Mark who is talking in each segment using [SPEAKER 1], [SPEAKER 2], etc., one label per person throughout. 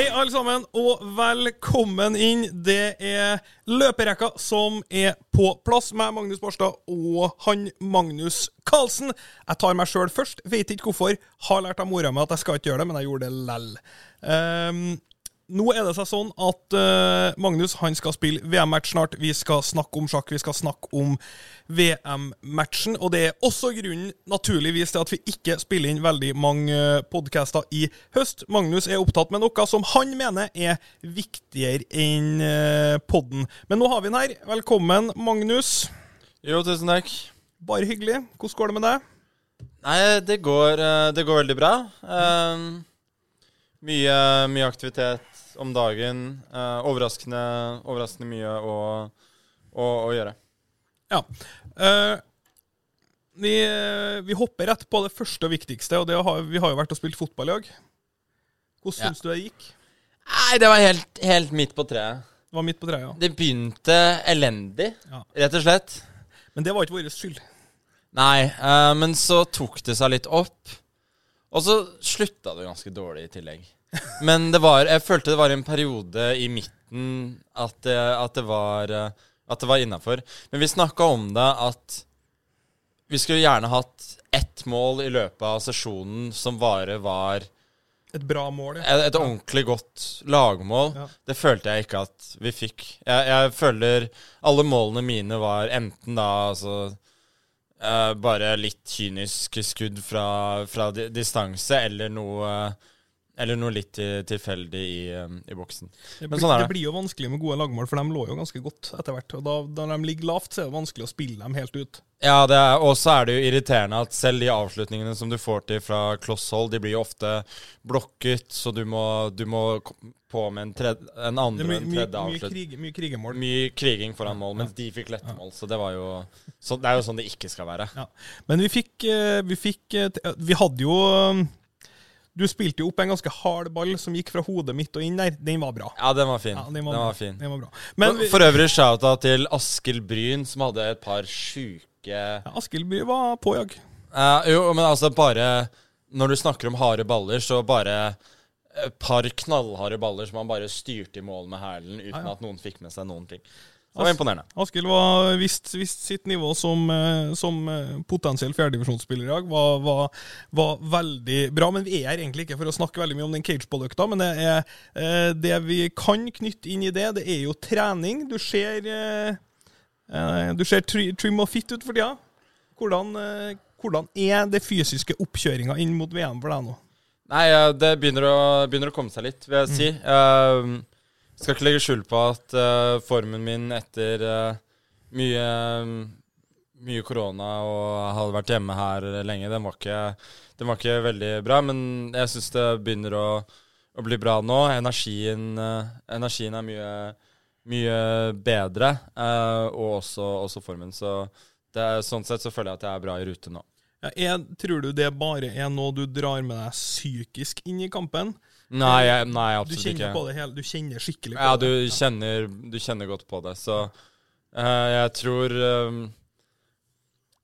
[SPEAKER 1] Hei, alle sammen, og velkommen inn. Det er løperekka som er på plass med Magnus Barstad og han Magnus Carlsen. Jeg tar meg sjøl først. Vet ikke hvorfor. Har lært av mora mi at jeg skal ikke gjøre det, men jeg gjorde det lell. Um, nå er det seg sånn at uh, Magnus han skal spille VM-match snart. Vi skal snakke om sjakk, vi skal snakke om VM-matchen. Og det er også grunnen, naturligvis, til at vi ikke spiller inn veldig mange uh, podcaster i høst. Magnus er opptatt med noe som han mener er viktigere enn uh, podden. Men nå har vi den her. Velkommen, Magnus.
[SPEAKER 2] Jo, tusen takk.
[SPEAKER 1] Bare hyggelig. Hvordan går det med deg?
[SPEAKER 2] Nei, det går, det går veldig bra. Um, mye, mye aktivitet om dagen. Uh, overraskende, overraskende, mye å, å, å gjøre.
[SPEAKER 1] Ja. Uh, vi, vi, hopper rett på det første og viktigste, og har, vi har jo vært og spilt fotball i dag. Hvordan ja. syns du det gikk?
[SPEAKER 2] Nei, Det var helt, helt, midt på treet.
[SPEAKER 1] Det var midt på treet, ja.
[SPEAKER 2] Det begynte elendig, ja. rett og slett.
[SPEAKER 1] Men det var ikke vår skyld.
[SPEAKER 2] Nei, uh, men så tok det seg litt opp. Og så slutta det ganske dårlig i tillegg. Men det var, jeg følte det var en periode i midten at det, at det var, at var innafor. Men vi snakka om det at vi skulle gjerne hatt ett mål i løpet av sesjonen som bare var
[SPEAKER 1] et bra mål,
[SPEAKER 2] ja. Et, et ordentlig godt lagmål. Ja. Det følte jeg ikke at vi fikk. Jeg, jeg, føler alle målene mine var enten da altså uh, bare litt kynisk skudd fra, fra distanse eller noe uh, eller noe litt tilfeldig i, um, i boksen.
[SPEAKER 1] Det blir, sånn det. det blir, jo vanskelig med gode lagmål, for de lå jo ganske godt etter hvert. Og da, da de ligger lavt, så er det vanskelig å spille dem helt ut.
[SPEAKER 2] Ja, og så er det jo irriterende at selv de avslutningene som du får til fra klosshold, de blir jo ofte blokket, så du må, du må på med en, tredje, en andre og en tredje avslutning.
[SPEAKER 1] Mye, krig, mye krigemål.
[SPEAKER 2] Mye kriging foran mål, mens de fikk lette mål. Så det var jo så, Det er jo sånn det ikke skal være. Ja.
[SPEAKER 1] Men vi fikk, eh, vi fikk eh, Vi hadde jo du spilte jo opp en ganske hard ball som gikk fra hodet mitt og inn der. Den var bra.
[SPEAKER 2] Ja, den var fin. Ja, den, var den, var fin.
[SPEAKER 1] den var bra.
[SPEAKER 2] Men, for, for øvrig shout-out til Askild Bryn, som hadde et par sjuke ja,
[SPEAKER 1] Askild Bryn var på, jag.
[SPEAKER 2] Uh, jo, men altså bare Når du snakker om harde baller, så bare et par knallharde baller som han bare styrte i mål med hælen uten ja, ja. at noen fikk med seg noen ting. Det var imponerende.
[SPEAKER 1] Askild var visst, visst, sitt nivå som, eh, som eh, potensiell fjerdedivisjonsspiller i dag. Var, var, var, veldig bra. Men vi er her egentlig ikke for å snakke veldig mye om den cageball-økta, Men det, er, eh, det vi kan knytte inn i det, det er jo trening. Du ser, du ser trim og fit ut for tida. Hvordan, hvordan er det fysiske oppkjøringa inn mot VM for deg nå?
[SPEAKER 2] Nei, det begynner å, begynner å komme seg litt, vil jeg si. Mm. Uh, skal ikke legge skjul på at uh, formen min etter uh, mye, mye korona og hadde vært hjemme her lenge, den var ikke, den var ikke veldig bra. Men jeg syns det begynner å, å, bli bra nå. Energien, uh, energien er mye, mye bedre, og også, også, formen. Så er, sånn sett så føler jeg at jeg er bra i rute nå.
[SPEAKER 1] Ja, jeg, tror du det bare er noe du drar med deg psykisk inn i kampen?
[SPEAKER 2] Nei, jeg, nei absolutt
[SPEAKER 1] ikke. Du
[SPEAKER 2] kjenner
[SPEAKER 1] på det hele, du kjenner skikkelig på
[SPEAKER 2] ja,
[SPEAKER 1] det?
[SPEAKER 2] Ja, du kjenner, du kjenner godt på det. Så uh, jeg tror um,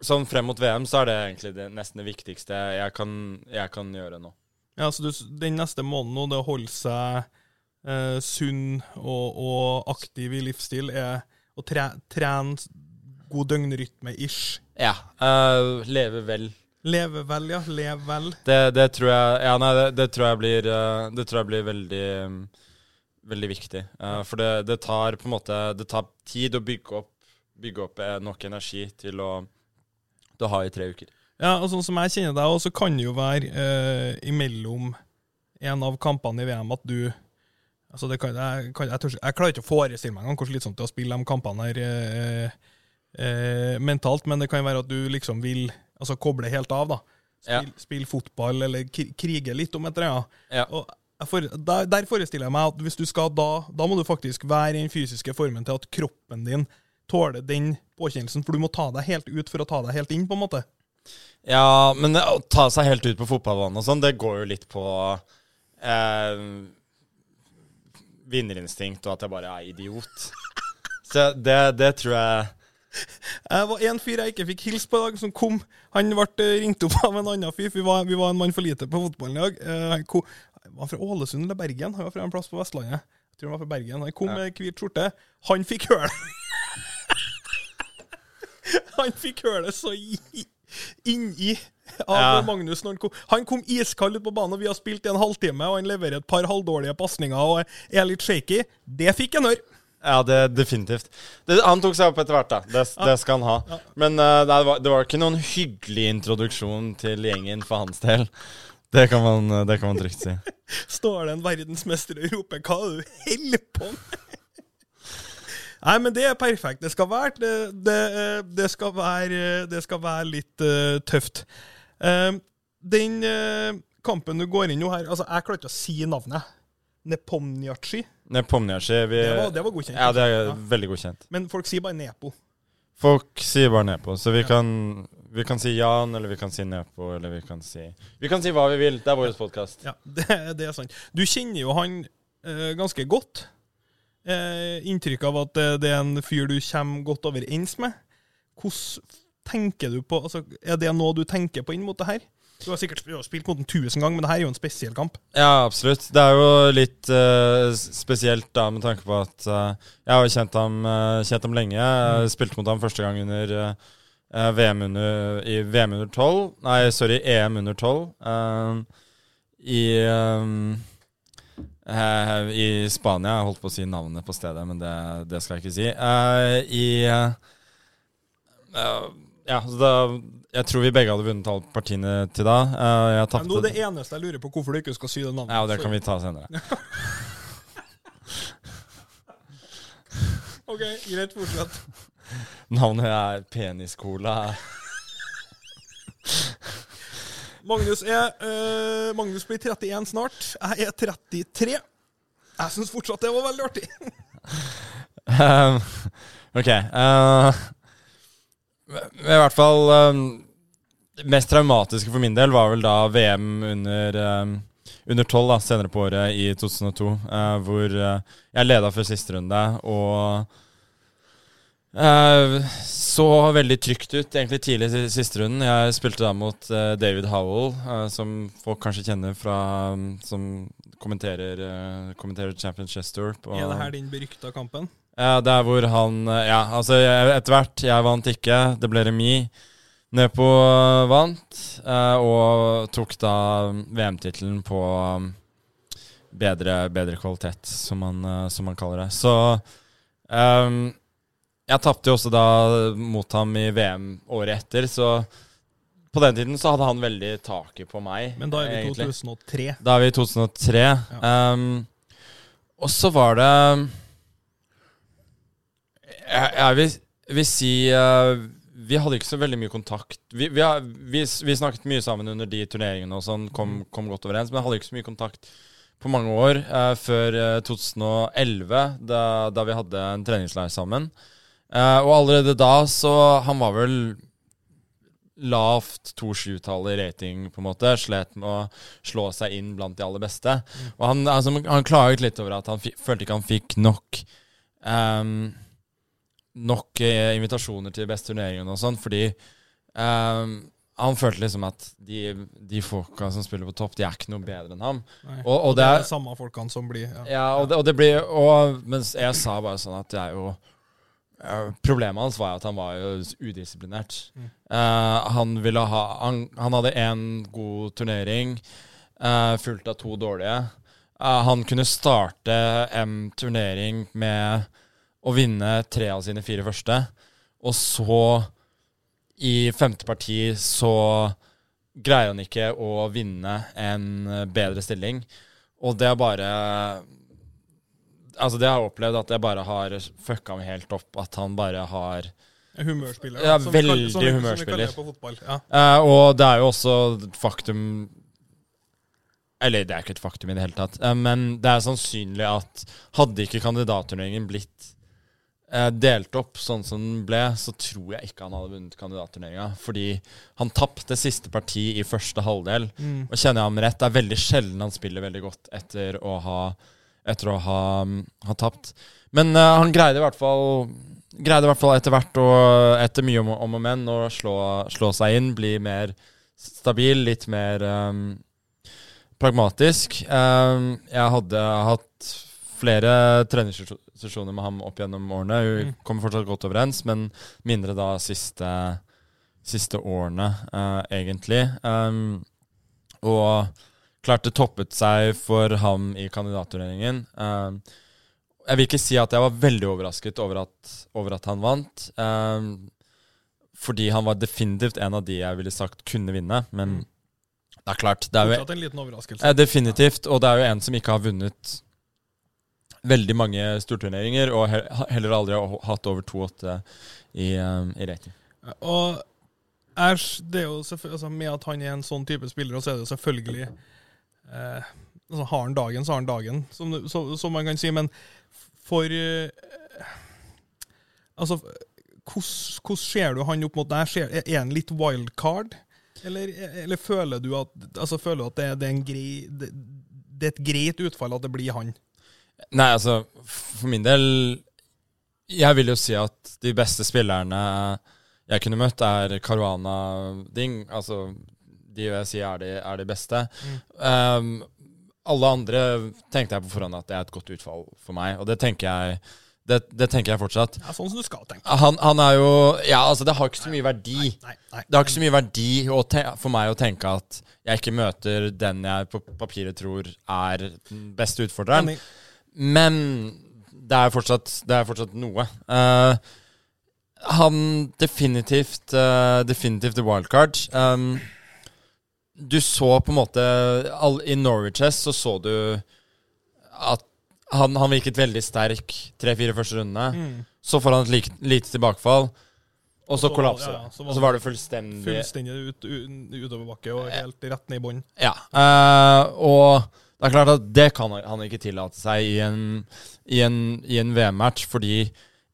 [SPEAKER 2] Sånn frem mot VM så er det egentlig det, nesten det viktigste jeg kan, jeg kan gjøre nå.
[SPEAKER 1] Ja, så du, Den neste måneden nå, det å holde seg uh, sunn og, og, aktiv i livsstil, er å tre, trene god døgnrytme-ish?
[SPEAKER 2] Ja. Uh, leve vel.
[SPEAKER 1] Leve vel, ja. Lev vel.
[SPEAKER 2] Det, det, tror jeg Ja, nei, det, det tror jeg blir uh, Det tror jeg blir veldig Veldig viktig. Uh, for det, det, tar på en måte Det tar tid å bygge opp, bygge opp nok energi til å, til å ha i tre uker.
[SPEAKER 1] Ja, og sånn som jeg kjenner deg, så kan det jo være eh, imellom en av kampene i VM at du Altså det kan, jeg, kan, jeg, tør, jeg, klarer ikke å forestille meg hvor slitsomt det er å spille de kampene her eh, eh, mentalt, men det kan være at du liksom vil altså koble helt av. da. Spill, ja. spill fotball eller krige litt om et eller annet. For, der, der, forestiller jeg meg at hvis du skal da, da må du faktisk være i den fysiske formen til at kroppen din tåler den påkjennelsen, for du må ta deg helt ut for å ta deg helt inn, på en måte.
[SPEAKER 2] Ja, men å ta seg helt ut på fotballbanen og sånn, det går jo litt på eh, vinnerinstinkt og at jeg bare er idiot. Så det, det tror jeg
[SPEAKER 1] jeg var en fyr jeg ikke fikk hilse på i dag, som kom. Han ble eh, ringt opp av en annen fyr, for vi var, vi var en mann for lite på fotballen i dag. Eh, Var han fra Ålesund eller Bergen? Han var fra en plass på Vestlandet. Jeg tror han var fra Bergen. Han kom
[SPEAKER 2] Ja.
[SPEAKER 1] med hvit skjorte. Han fikk høl Han fikk hølet så inni av
[SPEAKER 2] Ja.
[SPEAKER 1] Magnus når han kom. Han kom iskald ut på banen, og vi har spilt i en halvtime, og han leverer et par halvdårlige pasninger og er litt shaky. Det fikk han høre.
[SPEAKER 2] Ja, det definitivt. Det, han tok seg opp etter hvert, da. Det, det skal han ha.
[SPEAKER 1] Ja.
[SPEAKER 2] Men uh, det, var, det var ikke noen hyggelig introduksjon til gjengen for hans del. Det kan man, eh, det kan man trygt si.
[SPEAKER 1] Står det en verdensmester og roper 'hva er det du holder på med'? Nei, men det er perfekt. Det skal være, det, det, det skal være, det skal være litt uh, tøft. Uh, den eh, kampen du går inn i her Altså, jeg klarer ikke å si navnet.
[SPEAKER 2] Vi
[SPEAKER 1] Det var, det var godkjent.
[SPEAKER 2] Ja, det er
[SPEAKER 1] Ja.
[SPEAKER 2] veldig godkjent.
[SPEAKER 1] Men folk sier bare Nepo.
[SPEAKER 2] Folk sier bare Nepo, så vi,
[SPEAKER 1] Ja.
[SPEAKER 2] kan, vi kan si Jan, eller vi kan si Nepo, eller vi kan si Vi kan si hva vi vil. Det er vår podkast.
[SPEAKER 1] Ja, det, det er sant. Du kjenner jo han eh, ganske godt. Eh, inntrykk av at det, det er en fyr du kommer godt overens med. Hvordan tenker du på altså, Er det noe du tenker på inn mot det her? Du har sikkert spilt mot den tusen ganger, men det her er jo en spesiell kamp.
[SPEAKER 2] Ja, absolutt. Det er jo litt uh, spesielt da med tanke på at uh, jeg har jo kjent ham, uh, kjent ham lenge. Jeg spilte mot ham første gang under VM under, i VM under 12. Nei, sorry, EM under 12. eh, I I Spania. Jeg holdt på å si navnet på stedet, men det, det skal jeg ikke si. I Ja, så da Jeg tror vi begge hadde vunnet alle partiene til da. Eh, jeg tapte
[SPEAKER 1] nå det eneste jeg lurer på, hvorfor du ikke skal si det navnet.
[SPEAKER 2] ja, det kan vi ta senere.
[SPEAKER 1] OK, greit, fortsett.
[SPEAKER 2] Navnet er Peniscola.
[SPEAKER 1] Magnus, er, uh, Magnus blir 31 snart. Jeg er 33. Jeg syns fortsatt det var veldig artig.
[SPEAKER 2] Um, ok. Uh, I hvert fall um, Det mest traumatiske for min del var vel da VM under um, under 12 da, senere på året i 2002, eh, hvor eh, jeg leda før siste runde og eh, så veldig trygt ut egentlig tidlig i siste runden. Jeg spilte da mot eh, David Howell, eh, som folk kanskje kjenner fra Som kommenterer, kommenterer Champions Chess Tour. på-
[SPEAKER 1] Er det her din berykta kampen?
[SPEAKER 2] ja, det er hvor han Ja, altså, jeg- etter hvert. Jeg vant ikke. Det ble remis. Nepo på vant, eh, og tok da VM-tittelen på um, bedre, bedre kvalitet, som man, eh, som man kaller det. Så ehm, Jeg tapte jo også da mot ham i VM året etter, så på den tiden så hadde han veldig taket på meg.
[SPEAKER 1] Men da er vi i
[SPEAKER 2] egentlig.
[SPEAKER 1] 2003.
[SPEAKER 2] Da er vi i 2003. Ehm, og så var det Jeg, jeg vil, vil si eh, Vi hadde ikke så veldig mye kontakt. Vi, vi, har, vi, vi snakket mye sammen under de turneringene og sånn, kom, kom godt overens, men hadde ikke så mye kontakt på mange år, eh, før eh, 2011, da, da vi hadde en treningsleir sammen. Eh, og allerede da så Han var vel lavt 2-7-tall i rating, på en måte. Slet med å slå seg inn blant de aller beste. Og han, altså, han klaget litt over at han følte ikke han fikk nok ehm, Nok eh, invitasjoner til de beste turneringene og sånn, fordi um, han følte liksom at de, de folka som spiller på topp, de er ikke noe bedre enn ham.
[SPEAKER 1] Nei.
[SPEAKER 2] Og, og
[SPEAKER 1] det
[SPEAKER 2] det
[SPEAKER 1] er
[SPEAKER 2] er
[SPEAKER 1] de samme folkene som blir ja.
[SPEAKER 2] ja, og det, og det blir og, Mens jeg sa bare sånn at det er jo eh, Problemet hans var jo at han var jo udisiplinert.
[SPEAKER 1] Mm.
[SPEAKER 2] Uh, han ville ha Han, han hadde én god turnering, uh, fulgt av to dårlige. Uh, han kunne starte en turnering med å vinne tre av sine fire første, og så, i femte parti, så greier han ikke å vinne en bedre stilling. Og det er bare Altså, det har jeg opplevd at jeg bare har fucka meg helt opp. At han bare har
[SPEAKER 1] Humørspiller.
[SPEAKER 2] Ja,
[SPEAKER 1] som vi
[SPEAKER 2] veldig
[SPEAKER 1] som vi-
[SPEAKER 2] humørspiller.
[SPEAKER 1] Som vi på fotball. Ja.
[SPEAKER 2] Eh, Og det er jo også faktum Eller det er ikke et faktum i det hele tatt, eh, men det er sannsynlig at hadde ikke kandidatturneringen blitt delt opp sånn som den ble, så tror jeg ikke han hadde vunnet kandidatturneringa. Fordi han tapte siste parti i første halvdel.
[SPEAKER 1] Mm.
[SPEAKER 2] Og kjenner jeg ham rett, det er veldig sjelden han spiller veldig godt etter å ha, etter å ha, ha tapt. Men uh, han greide i hvert fall Greide i hvert fall etter hvert, og etter mye om, om og men, å slå, slå seg inn, bli mer stabil, litt mer um, pragmatisk. Um, jeg hadde hatt flere treningssesjoner med ham opp gjennom årene. Vi
[SPEAKER 1] Mm.
[SPEAKER 2] kommer fortsatt godt overens, men mindre da siste, siste årene, uh, egentlig. Um, og klart det toppet seg for ham i kandidatturneringen. Um, jeg vil ikke si at jeg var veldig overrasket over at, over at han vant. Um, fordi han var definitivt en av de jeg ville sagt kunne vinne. Men
[SPEAKER 1] Mm.
[SPEAKER 2] det er klart det er jo, Definitivt. Og det er jo en som ikke har vunnet veldig mange storturneringer, og heller aldri har hatt over 2,8 i, um, i rating.
[SPEAKER 1] Og Æsj, det er jo altså, med at han er en sånn type spiller, så er det jo selvfølgelig eh, altså, Har han dagen, så har han dagen, som, så, som man kan si. Men for eh, Altså, hvordan ser du han opp mot deg? Er han litt wildcard? Eller, eller føler du at, altså, føler du at det, det, er grei, det, det er et greit utfall at det blir han?
[SPEAKER 2] Nei, altså, for min del Jeg vil jo si at de beste spillerne jeg kunne møtt, er Caruana Ding. Altså, de jeg si er de, er de beste. Um, alle andre tenkte jeg på forhånd at det er et godt utfall for meg, og det tenker jeg det, det tenker jeg fortsatt.
[SPEAKER 1] Ja, sånn som du skal tenke.
[SPEAKER 2] Han, han er jo Ja, altså, det har ikke så mye verdi.
[SPEAKER 1] Nei, nei.
[SPEAKER 2] Det har ikke så mye verdi for meg å tenke at jeg ikke møter den jeg på papiret tror er den beste utfordreren.
[SPEAKER 1] Enig.
[SPEAKER 2] Men det er fortsatt, det er fortsatt noe. Uh, han definitivt uh, Definitivt the wildcard. Um, du så på en måte all, I Norwiches så så du at han, han virket veldig sterk tre-fire første rundene.
[SPEAKER 1] Mm.
[SPEAKER 2] Så får han et like, lite tilbakefall, og så
[SPEAKER 1] Så-
[SPEAKER 2] kollapser det.
[SPEAKER 1] ja, så var
[SPEAKER 2] så var det fullstendig
[SPEAKER 1] Fullstendig ut, ut, utoverbakke og helt rett ned i bånn.
[SPEAKER 2] Ja. Uh, og det er klart at det kan han ikke tillate seg i en, i en, i en VM-match, fordi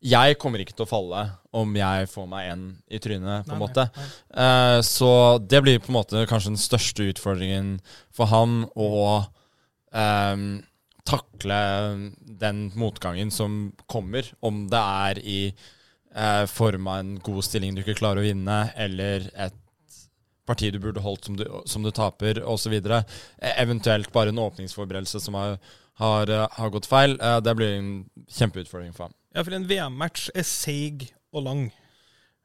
[SPEAKER 2] jeg kommer ikke til å falle om jeg får meg en i trynet, på en måte.
[SPEAKER 1] nei, nei.
[SPEAKER 2] Uh, så det blir på en måte kanskje den største utfordringen for han å um, takle den motgangen som kommer, om det er i uh, form av en god stilling du ikke klarer å vinne, eller et parti du burde holdt som du, som du taper, osv. Eh, eventuelt bare en åpningsforberedelse som har, har, eh, har gått feil. Eh, det blir en kjempeutfordring for ham.
[SPEAKER 1] Ja, for en VM-match er seig og lang.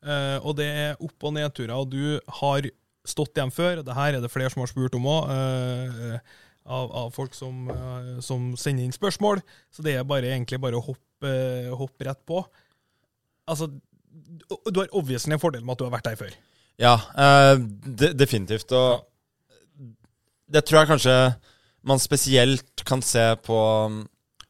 [SPEAKER 1] Uh, og det er opp- og nedturer. Og du har stått igjen før. Det her er det flere som har spurt om òg, av, av folk som, uh, som sender inn spørsmål. Så det er bare, egentlig bare å hoppe, hoppe rett på. Altså, du har obviously en fordel med at du har vært der før.
[SPEAKER 2] Ja, uh, de, definitivt. Og det tror jeg kanskje man spesielt kan se på,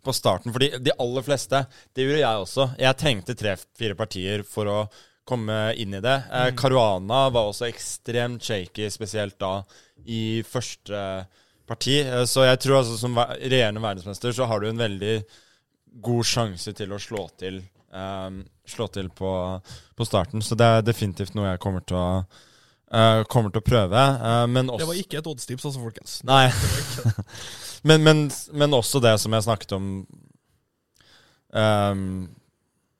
[SPEAKER 2] på starten. Fordi de aller fleste, det gjorde jeg også. Jeg trengte tre-fire partier for å komme inn i det. Uh, Caruana var også ekstremt shaky, spesielt da i første parti. Uh, så jeg tror altså som regjerende verdensmester så har du en veldig god sjanse til å slå til um, slå til på, på starten. Så det er definitivt noe jeg kommer til å, uh, kommer til å prøve. Uh, men også
[SPEAKER 1] Det var ikke et oddstips, altså, folkens.
[SPEAKER 2] Nei. Men, men, men også det som jeg snakket om um,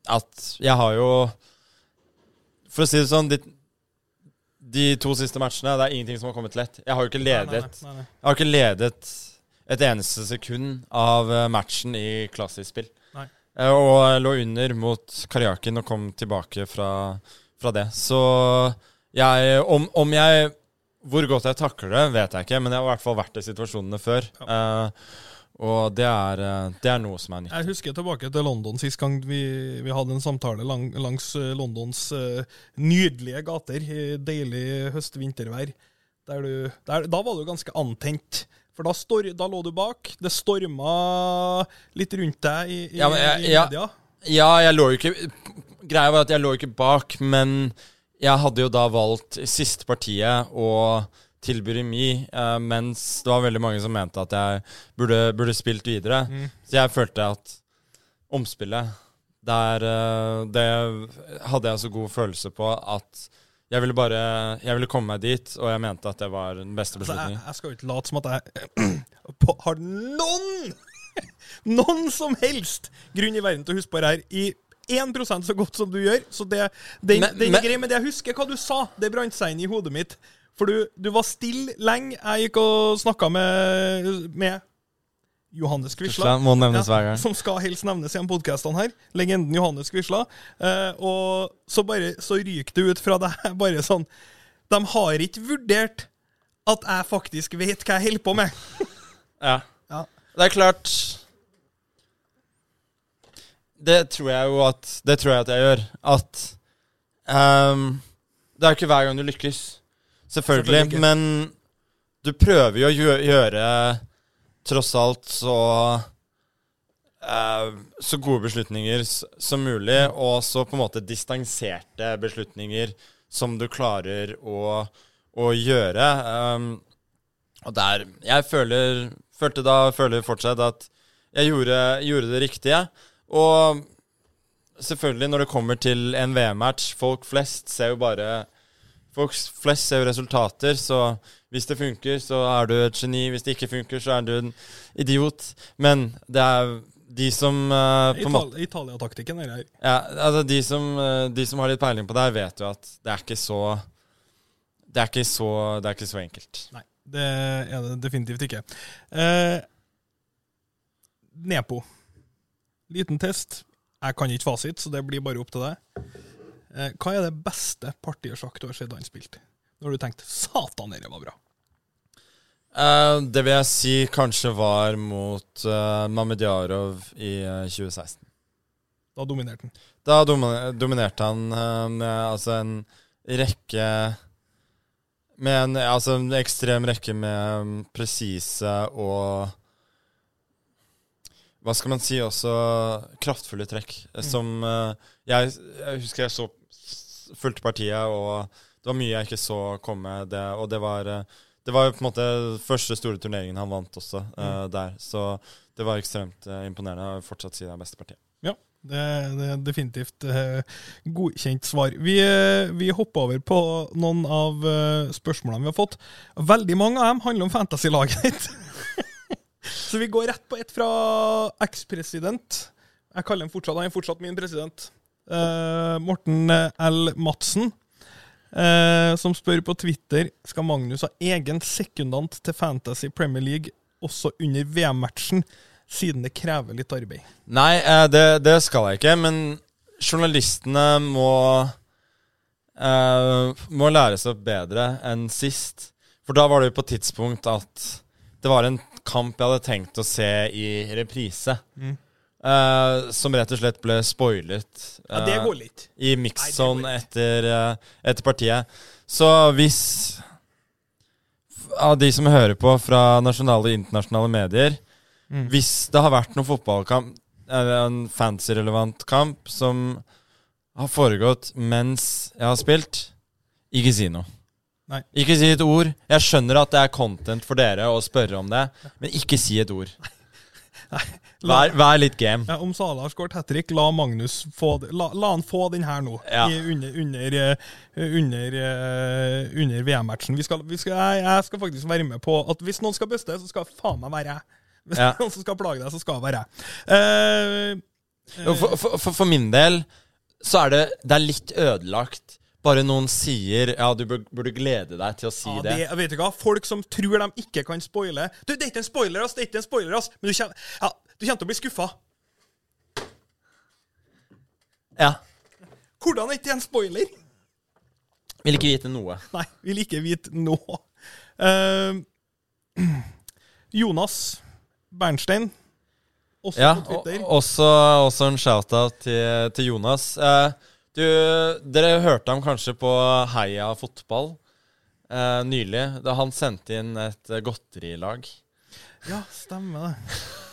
[SPEAKER 2] At jeg har jo For å si det sånn de, de to siste matchene, det er ingenting som har kommet lett. Jeg har jo ikke ledet
[SPEAKER 1] Nei, nei, nei, nei.
[SPEAKER 2] Jeg har ikke ledet et eneste sekund av eh, matchen i klassisk spill. Eh, Og lå under mot Karjakin og kom tilbake fra, fra det. Så jeg om, om jeg Hvor godt jeg takler det, vet jeg ikke, men jeg har i hvert fall vært i situasjonene før. Eh, og det er, eh, det er noe som er nytt.
[SPEAKER 1] Jeg husker tilbake til London sist gang vi, vi hadde en samtale lang, langs eh, Londons uh, nydelige gater deilig høst-vintervær. Der du, der, da var du ganske antent. For da, stor, da lå du bak. Det storma litt rundt deg i, i,
[SPEAKER 2] Ja, men jeg-
[SPEAKER 1] i media.
[SPEAKER 2] Ja, jeg lå jo ikke Greia var at jeg lå ikke bak, men jeg hadde jo da valgt siste partiet å tilby remis, eh, mens det var veldig mange som mente at jeg burde, burde spilt videre.
[SPEAKER 1] Mm.
[SPEAKER 2] Så jeg følte at omspillet der eh, Det hadde jeg så god følelse på at jeg ville bare Jeg ville komme meg dit, og jeg mente at det var den beste
[SPEAKER 1] Altså, jeg,
[SPEAKER 2] beslutningen.
[SPEAKER 1] jeg skal jo ikke late som at jeg på, har noen noen som helst grunn i verden til å huske på det her i 1% så godt som du gjør. Så det, den,
[SPEAKER 2] Men- det
[SPEAKER 1] er greit. men jeg husker hva du sa, det brant seg inn i hodet mitt. For du, du var stille lenge. Jeg gikk og snakka med, med Johannes Quisla.
[SPEAKER 2] Gang.
[SPEAKER 1] Som skal helst nevnes i de podkastene her. Legenden Johannes Quisla. Eh, og så bare så ryker det ut fra deg bare sånn De har ikke vurdert at jeg faktisk vet hva jeg holder på med.
[SPEAKER 2] Ja.
[SPEAKER 1] Ja.
[SPEAKER 2] Det er klart Det tror jeg jo at Det tror jeg at jeg gjør. At um, Det er jo ikke hver gang du lykkes. Selvfølgelig.
[SPEAKER 1] Selvfølgelig.
[SPEAKER 2] Men du prøver jo å gjø- gjøre tross alt så eh, Så gode beslutninger som mulig, og så på en måte distanserte beslutninger som du klarer å, å gjøre. Um, og der Jeg føler, følte da, føler fortsatt at jeg gjorde, gjorde det riktige. Og selvfølgelig, når det kommer til en VM-match Folk flest ser jo bare Folk flest ser jo resultater, så hvis det funker, så er du et geni. Hvis det ikke funker, så er du en idiot. Men det er de som uh, på en
[SPEAKER 1] Italia-taktikken er her.
[SPEAKER 2] ja, altså de som, eh, de som har litt peiling på det her, vet jo at det er ikke så Det er ikke så, det er ikke så enkelt.
[SPEAKER 1] Nei, det er det definitivt ikke. Uh, Nepo. Liten test. Jeg kan ikke fasit, så det blir bare opp til deg. Eh, hva er det beste partiet sjakk du har sett han spilt? Når du tenkte 'satan, dette var bra'?
[SPEAKER 2] Eh, det vil jeg si kanskje var mot uh, Mamedjarov i eh, 2016.
[SPEAKER 1] Da dominerte han.
[SPEAKER 2] Da domi- dominerte han eh, med altså en rekke Med en, altså en ekstrem rekke med um, presise og Hva skal man si også kraftfulle trekk. Mm. Som eh, jeg, jeg husker jeg så fulgte partiet, og det var mye jeg ikke så komme. Det, og det var eh, det var på en måte første store turneringen han vant også eh, der. Så det var ekstremt uh, imponerende. Jeg fortsatt si det er beste partiet.
[SPEAKER 1] Ja, det, det er definitivt godkjent svar. Vi, vi hopper over på noen av spørsmålene vi har fått. Veldig mange av dem handler om fantasy-laget ditt. Så vi går rett på et fra ekspresident. Jeg kaller ham fortsatt, han er fortsatt min president. Eh, Morten L. Madsen. uh, som spør på Twitter skal Magnus ha egen sekundant til Fantasy Premier League også under VM-matchen, siden det krever litt arbeid.
[SPEAKER 2] Nei, uh, det, det skal jeg ikke, men journalistene må Må lære seg bedre enn sist. For da var det jo på tidspunkt at det var en kamp jeg hadde tenkt å se i reprise.
[SPEAKER 1] Mm.
[SPEAKER 2] Eh, som rett og slett ble spoilet
[SPEAKER 1] Ja, det
[SPEAKER 2] eh,
[SPEAKER 1] går litt.
[SPEAKER 2] i
[SPEAKER 1] Nei,
[SPEAKER 2] mixzone
[SPEAKER 1] det
[SPEAKER 2] etter, uh, etter partiet. Så hvis Av de som hører på fra nasjonale og internasjonale medier
[SPEAKER 1] Mm.
[SPEAKER 2] Hvis det har vært noen fotballkamp, eller en fancy-relevant kamp, som har foregått mens jeg har spilt, ikke si noe.
[SPEAKER 1] Nei.
[SPEAKER 2] Ikke si et ord. Jeg skjønner at det er content for dere å spørre om det, men ikke si et ord.
[SPEAKER 1] La,
[SPEAKER 2] Vær, vær litt game.
[SPEAKER 1] ja, om Salah har skåret hat trick, la Magnus få la, la han få den her nå,
[SPEAKER 2] Ja.
[SPEAKER 1] i, under, under, eh, under, eh, under VM-matchen. Jeg, jeg skal faktisk være med på at hvis noen skal buste, så skal faen meg være jeg. Hvis
[SPEAKER 2] Ja.
[SPEAKER 1] noen skal plage deg, så skal det være jeg. Uh,
[SPEAKER 2] uh, For, for, for, for min del så er det, det er litt ødelagt. Bare noen sier ja, du burde glede deg til å si
[SPEAKER 1] ja,
[SPEAKER 2] det.
[SPEAKER 1] det, vet du hva, Folk som tror de ikke kan spoile Du, Det er ikke en spoiler, ass! Det er ikke en spoiler, ass! Men du kommer, ja, du kommer til å bli skuffa.
[SPEAKER 2] Ja.
[SPEAKER 1] Hvordan er ikke det en spoiler?
[SPEAKER 2] Vil ikke vite noe.
[SPEAKER 1] Nei, vil ikke vite noe. Uh, Jonas Bernstein, også
[SPEAKER 2] Ja,
[SPEAKER 1] på Twitter.
[SPEAKER 2] også, også en shout-out til, til Jonas. Eh, du, dere hørte ham kanskje på Heia fotball eh, nylig, da han sendte inn et eh, godterilag.
[SPEAKER 1] Ja, stemmer det.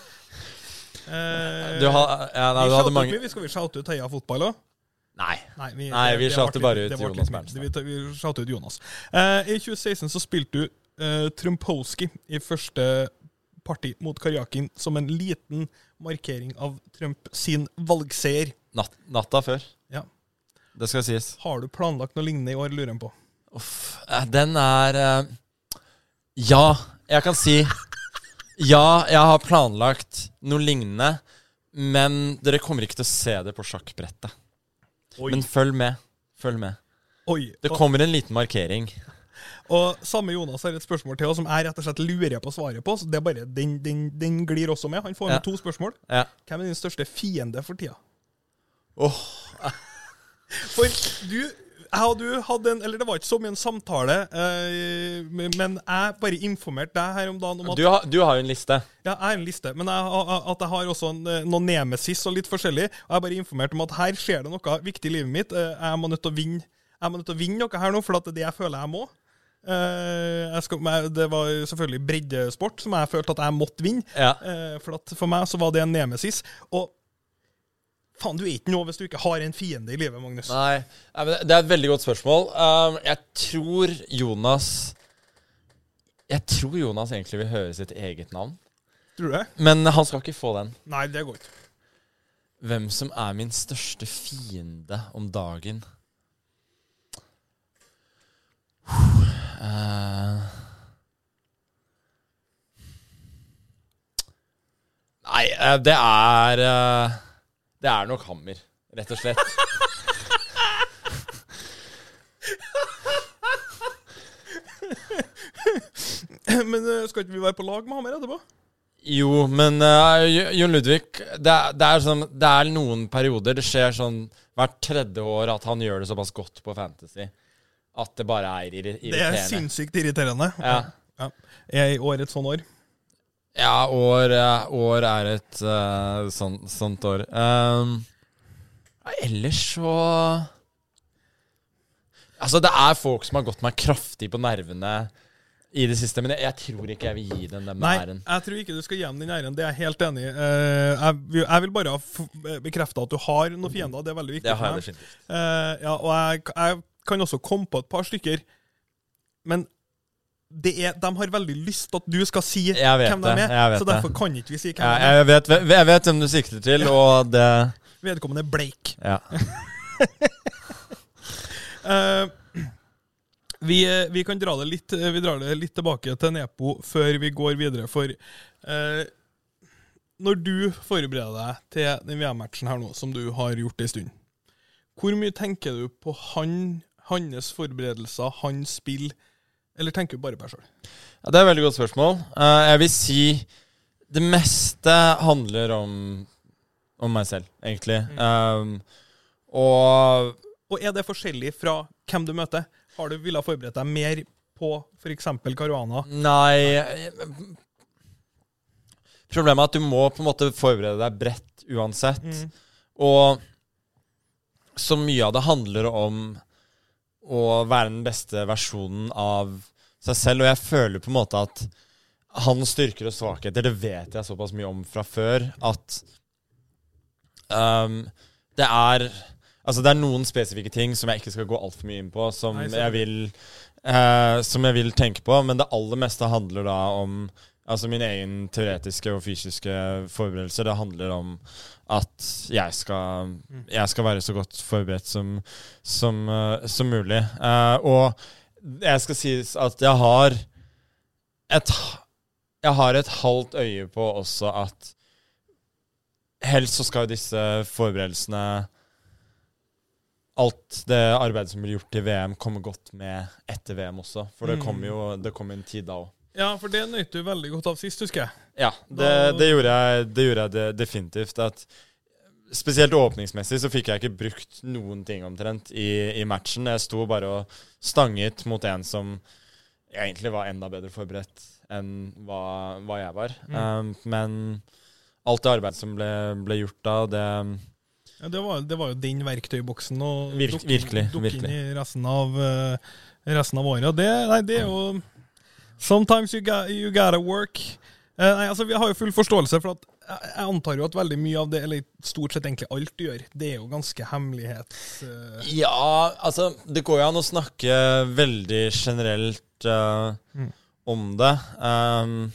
[SPEAKER 1] Eh,
[SPEAKER 2] Du, ha, ja, nei,
[SPEAKER 1] vi
[SPEAKER 2] du mange.
[SPEAKER 1] Vi skal vi shoute ut Heia Fotball òg?
[SPEAKER 2] Nei.
[SPEAKER 1] Nei, vi,
[SPEAKER 2] Nei, vi shouter bare ut Jonas
[SPEAKER 1] litt Vi, vi shouter ut Jonas. Eh, I 2016 så spilte du uh, Trumpolski i første parti mot Karjakin som en liten markering av Trump sin valgseier.
[SPEAKER 2] Natt, natta før. Det skal sies.
[SPEAKER 1] Har du planlagt noe lignende i år, lurer jeg på?
[SPEAKER 2] Uff, eh, den er eh, Ja, jeg kan si Ja, jeg har planlagt noe lignende, men dere kommer ikke til å se det på sjakkbrettet.
[SPEAKER 1] Oi.
[SPEAKER 2] Men følg med. Følg med.
[SPEAKER 1] Oi.
[SPEAKER 2] Det kommer en liten markering.
[SPEAKER 1] Og samme Jonas har et spørsmål til oss som jeg rett og slett lurer på svaret på. Så det er bare, Den, den, den glir også med. Han får med
[SPEAKER 2] Ja.
[SPEAKER 1] to spørsmål.
[SPEAKER 2] Ja.
[SPEAKER 1] Hvem er din største fiende for tida?
[SPEAKER 2] Åh,
[SPEAKER 1] For du jeg og du hadde en Eller det var ikke så mye en samtale, eh, men jeg bare informerte deg her om dagen om at
[SPEAKER 2] du, har, du har jo en liste.
[SPEAKER 1] Ja, jeg har en liste, men jeg, at jeg har også en, eh, noen nemesis og litt forskjellig. Og jeg bare informerte om at her skjer det noe viktig i livet mitt. Eh, Jeg må nødt til å vinne Jeg må nødt til å vinne noe her nå, for det er det jeg føler jeg må. Jeg skal, det var selvfølgelig breddesport som jeg følte at jeg måtte vinne.
[SPEAKER 2] Ja.
[SPEAKER 1] For for meg så var det en nemesis. Og faen, du er ikke noe hvis du ikke har en fiende i livet, Magnus.
[SPEAKER 2] Nei, det er et veldig godt spørsmål. Um, jeg tror Jonas Jeg tror Jonas egentlig vil høre sitt eget navn.
[SPEAKER 1] Tror du det?
[SPEAKER 2] Men han skal ikke få den.
[SPEAKER 1] Nei, det går ikke.
[SPEAKER 2] Hvem som er min største fiende om dagen? Uh, Nei, eh, det er eh, Det er nok Hammer, rett og slett.
[SPEAKER 1] Men eh, skal ikke vi være på lag med Hammer etterpå?
[SPEAKER 2] Jo, men uh, Jon Ludvig det er, det, er sånn, det er noen perioder Det skjer sånn hvert tredje år at han gjør det såpass godt på Fantasy at det bare er irri-
[SPEAKER 1] Det er sinnssykt irriterende.
[SPEAKER 2] Ja.
[SPEAKER 1] Ja. Er i år et sånt år?
[SPEAKER 2] Ja, år, år er et uh, sånt, sånt år. Um, ellers så Altså, det er folk som har gått meg kraftig på nervene i det siste, men jeg, jeg tror ikke jeg vil gi den den
[SPEAKER 1] Nei, jeg tror ikke du skal gi dem den æren. Det er jeg helt enig i. Uh, jeg, jeg vil bare bekrefte at du har noen fiender. Det er veldig viktig
[SPEAKER 2] Det har
[SPEAKER 1] for
[SPEAKER 2] jeg
[SPEAKER 1] meg.
[SPEAKER 2] definitivt.
[SPEAKER 1] Eh, ja, og jeg, jeg kan også komme på et par stykker, men er, de har veldig lyst til at du skal si hvem de er, så derfor kan ikke vi si hvem de er.
[SPEAKER 2] jeg, vet, jeg vet hvem du sikter til, og det
[SPEAKER 1] Vedkommende er Blake.
[SPEAKER 2] Ja.
[SPEAKER 1] uh, vi, eh, vi kan dra det litt eh, Vi drar det litt tilbake til Nepo før vi går videre, for eh, når du forbereder deg til den VM-matchen her nå, som du har gjort en stund, hvor mye tenker du på han, hans forberedelser, hans spill, eller tenker du bare på deg sjøl?
[SPEAKER 2] Ja, Det er et veldig godt spørsmål. Eh, jeg vil si det meste handler om, om meg selv, egentlig. Um, og
[SPEAKER 1] Og er det forskjellig fra hvem du møter? Har du villet forberede deg mer på f.eks. Caruana?
[SPEAKER 2] Nei Problemet er at du må på en måte forberede deg bredt uansett.
[SPEAKER 1] Mm.
[SPEAKER 2] Og så mye av det handler om å være den beste versjonen av seg selv. Og jeg føler på en måte at hans styrker og svakheter, det vet jeg såpass mye om fra før, at um, det er Altså, det er noen spesifikke ting som jeg ikke skal gå altfor mye inn på, som
[SPEAKER 1] Nei,
[SPEAKER 2] jeg vil eh, Som jeg vil tenke på, men det aller meste handler da om Altså min egen teoretiske og fysiske forberedelse. Det handler om at jeg skal, jeg skal være så godt forberedt som, som, eh, som mulig. Uh, og jeg skal si at jeg har et Jeg har et halvt øye på også at helst så skal disse forberedelsene Alt det arbeidet som blir gjort i VM, komme godt med etter VM også. For det
[SPEAKER 1] Mm.
[SPEAKER 2] kommer jo det kommer en tid da òg.
[SPEAKER 1] Ja, for det nøt du veldig godt av sist, husker jeg.
[SPEAKER 2] Ja, det, det, gjorde jeg, det gjorde jeg definitivt. At spesielt åpningsmessig så fikk jeg ikke brukt noen ting omtrent i, i matchen. Jeg sto bare og stanget mot en som egentlig var enda bedre forberedt enn hva, hva jeg var.
[SPEAKER 1] Mm.
[SPEAKER 2] Um, men alt det arbeidet som ble, ble gjort da, det
[SPEAKER 1] Ja, det, var, det var jo den verktøyboksen å
[SPEAKER 2] Virk-
[SPEAKER 1] dukke-
[SPEAKER 2] virkelig,
[SPEAKER 1] dukke inn i resten av, eh, resten av året. Det, nei, det er jo Sometimes you, got, you gotta work. Eh, nei, altså, Vi har jo full forståelse for at jeg, jeg antar jo at veldig mye av det, eller stort sett egentlig alt du gjør, det er jo ganske hemmelighets... eh,
[SPEAKER 2] Ja, altså Det går jo an å snakke veldig generelt uh,
[SPEAKER 1] Mm.
[SPEAKER 2] om det. Um,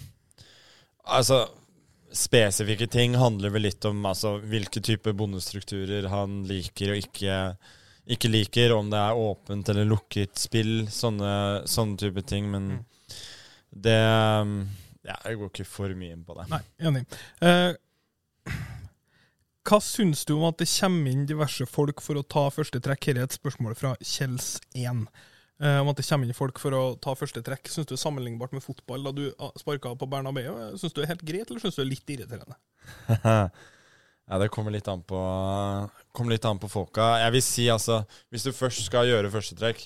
[SPEAKER 2] altså Spesifikke ting handler vel litt om altså, hvilke typer bondestrukturer han liker og ikke, ikke liker. Om det er åpent eller lukket spill, sånne, sånne type ting. Men
[SPEAKER 1] Mm.
[SPEAKER 2] Det um, Ja, jeg går ikke for mye inn på det.
[SPEAKER 1] Nei, enig. Eh, hva syns du om at det kommer inn diverse folk for å ta første trekk? Her er et spørsmål fra Kjells1. eh, om at det kommer inn folk for å ta første trekk. Syns du er sammenlignbart med fotball da du sparka på Bernabeu? Syns du det er helt greit, eller syns du det er litt irriterende?
[SPEAKER 2] ja, det kommer litt an på Kommer litt an på folka. Jeg vil si altså Hvis du først skal gjøre første trekk,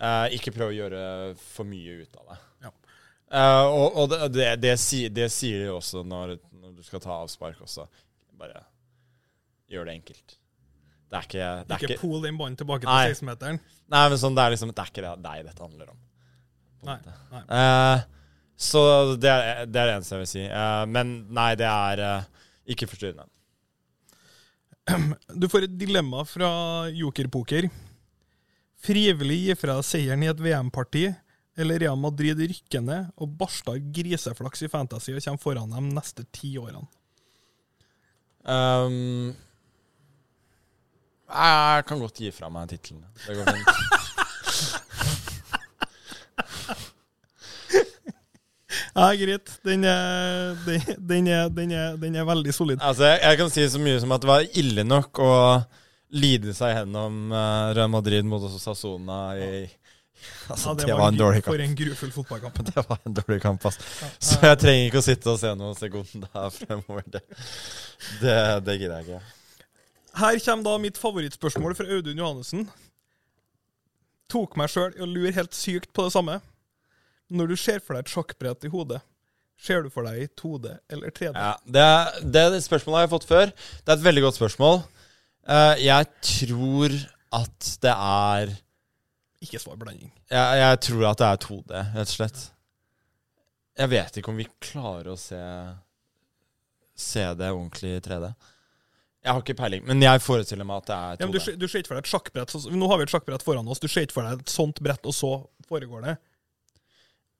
[SPEAKER 2] eh, ikke prøv å gjøre for mye ut av det. Eh, og, og det, det, det, sier, det, sier de også når, når, du skal ta avspark også. Bare gjør det enkelt. Det er ikke det
[SPEAKER 1] er Ikke pool inn ballen tilbake
[SPEAKER 2] nei.
[SPEAKER 1] til 16-meteren?
[SPEAKER 2] Nei, men sånn, det er liksom Det er ikke det deg dette handler om.
[SPEAKER 1] Nei, nei.
[SPEAKER 2] Uh, så det er, det er, det eneste jeg vil si. Uh, men nei, det er ikke ikke forstyrrende.
[SPEAKER 1] Du får et dilemma fra Jokerpoker. Frivillig gi fra deg seieren i et VM-parti, eller Real Madrid rykker ned og barster griseflaks i Fantasy og kommer foran dem neste ti årene?
[SPEAKER 2] Um, jeg kan godt gi fra meg titlene. Det går fint.
[SPEAKER 1] Ja, greit. Den er, den, er, den, er, den er, veldig solid.
[SPEAKER 2] Altså, jeg, jeg, kan si så mye som at det var ille nok å lide seg gjennom uh, Real Madrid mot Sassona i
[SPEAKER 1] Altså, ja, det, det, var, en dårlig kamp. For en grufull fotballkamp.
[SPEAKER 2] Det var en dårlig kamp, altså. Så jeg trenger ikke å sitte og se noen sekunder fremover. Det, det, det gidder jeg ikke.
[SPEAKER 1] Her kommer da mitt favorittspørsmål fra Audun Johannessen. Tok meg sjøl i å lure helt sykt på det samme. Når du ser for deg et sjakkbrett i hodet, ser du for deg i 2D eller 3D?
[SPEAKER 2] Ja, det, det, det, spørsmålet har jeg fått før. Det er et veldig godt spørsmål. Uh, jeg tror at det er
[SPEAKER 1] Ikke svarblanding.
[SPEAKER 2] Jeg, jeg tror at det er 2D, rett og slett. Jeg vet ikke om vi klarer å se, se det ordentlig i 3D. Jeg har ikke peiling, men jeg forestiller meg at det er 2D.
[SPEAKER 1] Ja, du, du ser ikke for deg et sjakkbrett Nå har vi et sjakkbrett foran oss. Du ser ikke for deg et sånt brett, og så foregår det?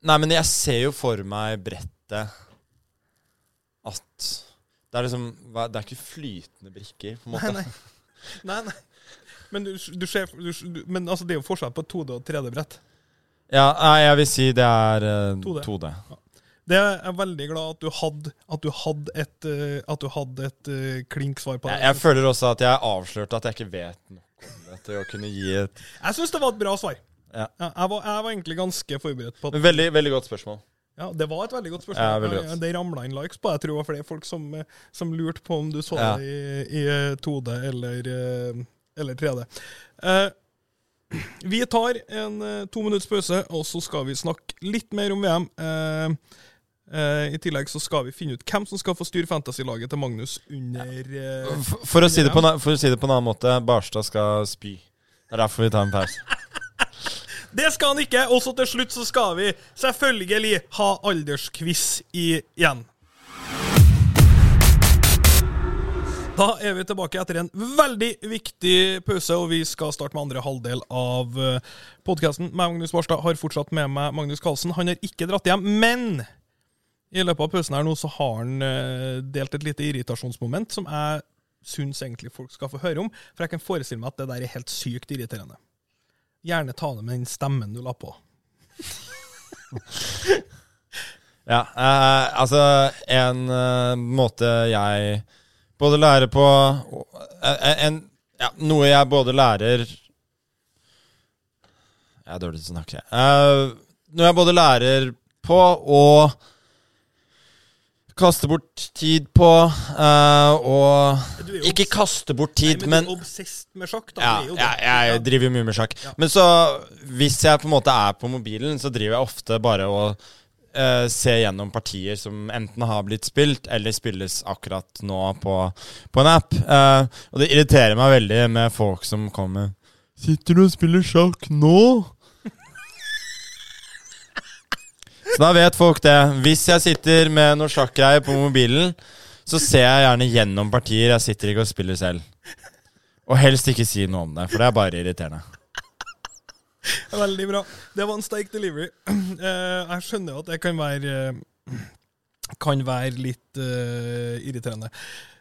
[SPEAKER 2] Nei, men jeg ser jo for meg brettet at Det er liksom Det er ikke flytende brikker, på en måte.
[SPEAKER 1] Nei, nei. nei, nei. Men, du, du ser, du, men altså, det er jo forskjell på 2D og 3D-brett.
[SPEAKER 2] Ja, jeg vil si det er uh, 2D. 2D. Ja.
[SPEAKER 1] Det er jeg veldig glad at du hadde, at du hadde et, uh, at du hadde et uh, klink svar på det.
[SPEAKER 2] Jeg, jeg, føler også at jeg avslørte at jeg ikke vet noe om det til å kunne gi et
[SPEAKER 1] Jeg syns det var et bra svar.
[SPEAKER 2] Ja.
[SPEAKER 1] Jeg, var, jeg, var, egentlig ganske forberedt på
[SPEAKER 2] det. Veldig, veldig godt spørsmål.
[SPEAKER 1] Ja, det var et veldig godt spørsmål.
[SPEAKER 2] Ja, veldig godt.
[SPEAKER 1] Det ramla inn likes på Jeg tror det var flere folk som, som lurte på om du så ja. det i, i 2D eller, eh, eller 3D. Eh, vi tar en eh, to minutts pause, og så skal vi snakke litt mer om VM. Eh, eh, I tillegg så skal vi finne ut hvem som skal få styre fantasy-laget til Magnus under eh,
[SPEAKER 2] for, for, å si det på, for å si det på en annen måte, Barstad skal spy. Det er derfor vi tar en pause.
[SPEAKER 1] Det skal han ikke. Og så til slutt så skal vi selvfølgelig ha aldersquiz igjen. Da er vi tilbake etter en veldig viktig pause, og vi skal starte med andre halvdel av eh, podkasten. Magnus Barstad har fortsatt med meg Magnus Carlsen. Han har ikke dratt hjem, men i løpet av pausen her nå så har han eh, delt et lite irritasjonsmoment som jeg syns egentlig folk skal få høre om. For jeg kan forestille meg at det der er helt sykt irriterende. Gjerne ta det med den stemmen du la på.
[SPEAKER 2] ja, eh, altså En uh, måte jeg både lære på uh, en, ja, Noe jeg både lærer Jeg er dårlig til å snakke. Uh, noe jeg både lærer på og kaste bort tid på. Uh, og ikke kaste bort tid, Nei, men,
[SPEAKER 1] Du er obsesst med sjakk,
[SPEAKER 2] da. Ja, ja jeg driver jo mye med sjakk. Ja. Men så, hvis jeg på en måte er på mobilen, så driver jeg ofte bare og uh, se gjennom partier som enten har blitt spilt, eller spilles akkurat nå på, på en app. Uh, og det irriterer meg veldig med folk som kommer Sitter du og spiller sjakk nå? Så da vet folk det. Hvis jeg sitter med noe sjakkgreier på mobilen, så ser jeg gjerne gjennom partier. Jeg sitter ikke og spiller selv. Og helst ikke si noe om det, for det er bare irriterende.
[SPEAKER 1] Veldig bra. Det var en sterk delivery. Eh, jeg skjønner at det kan være Kan være litt uh, irriterende.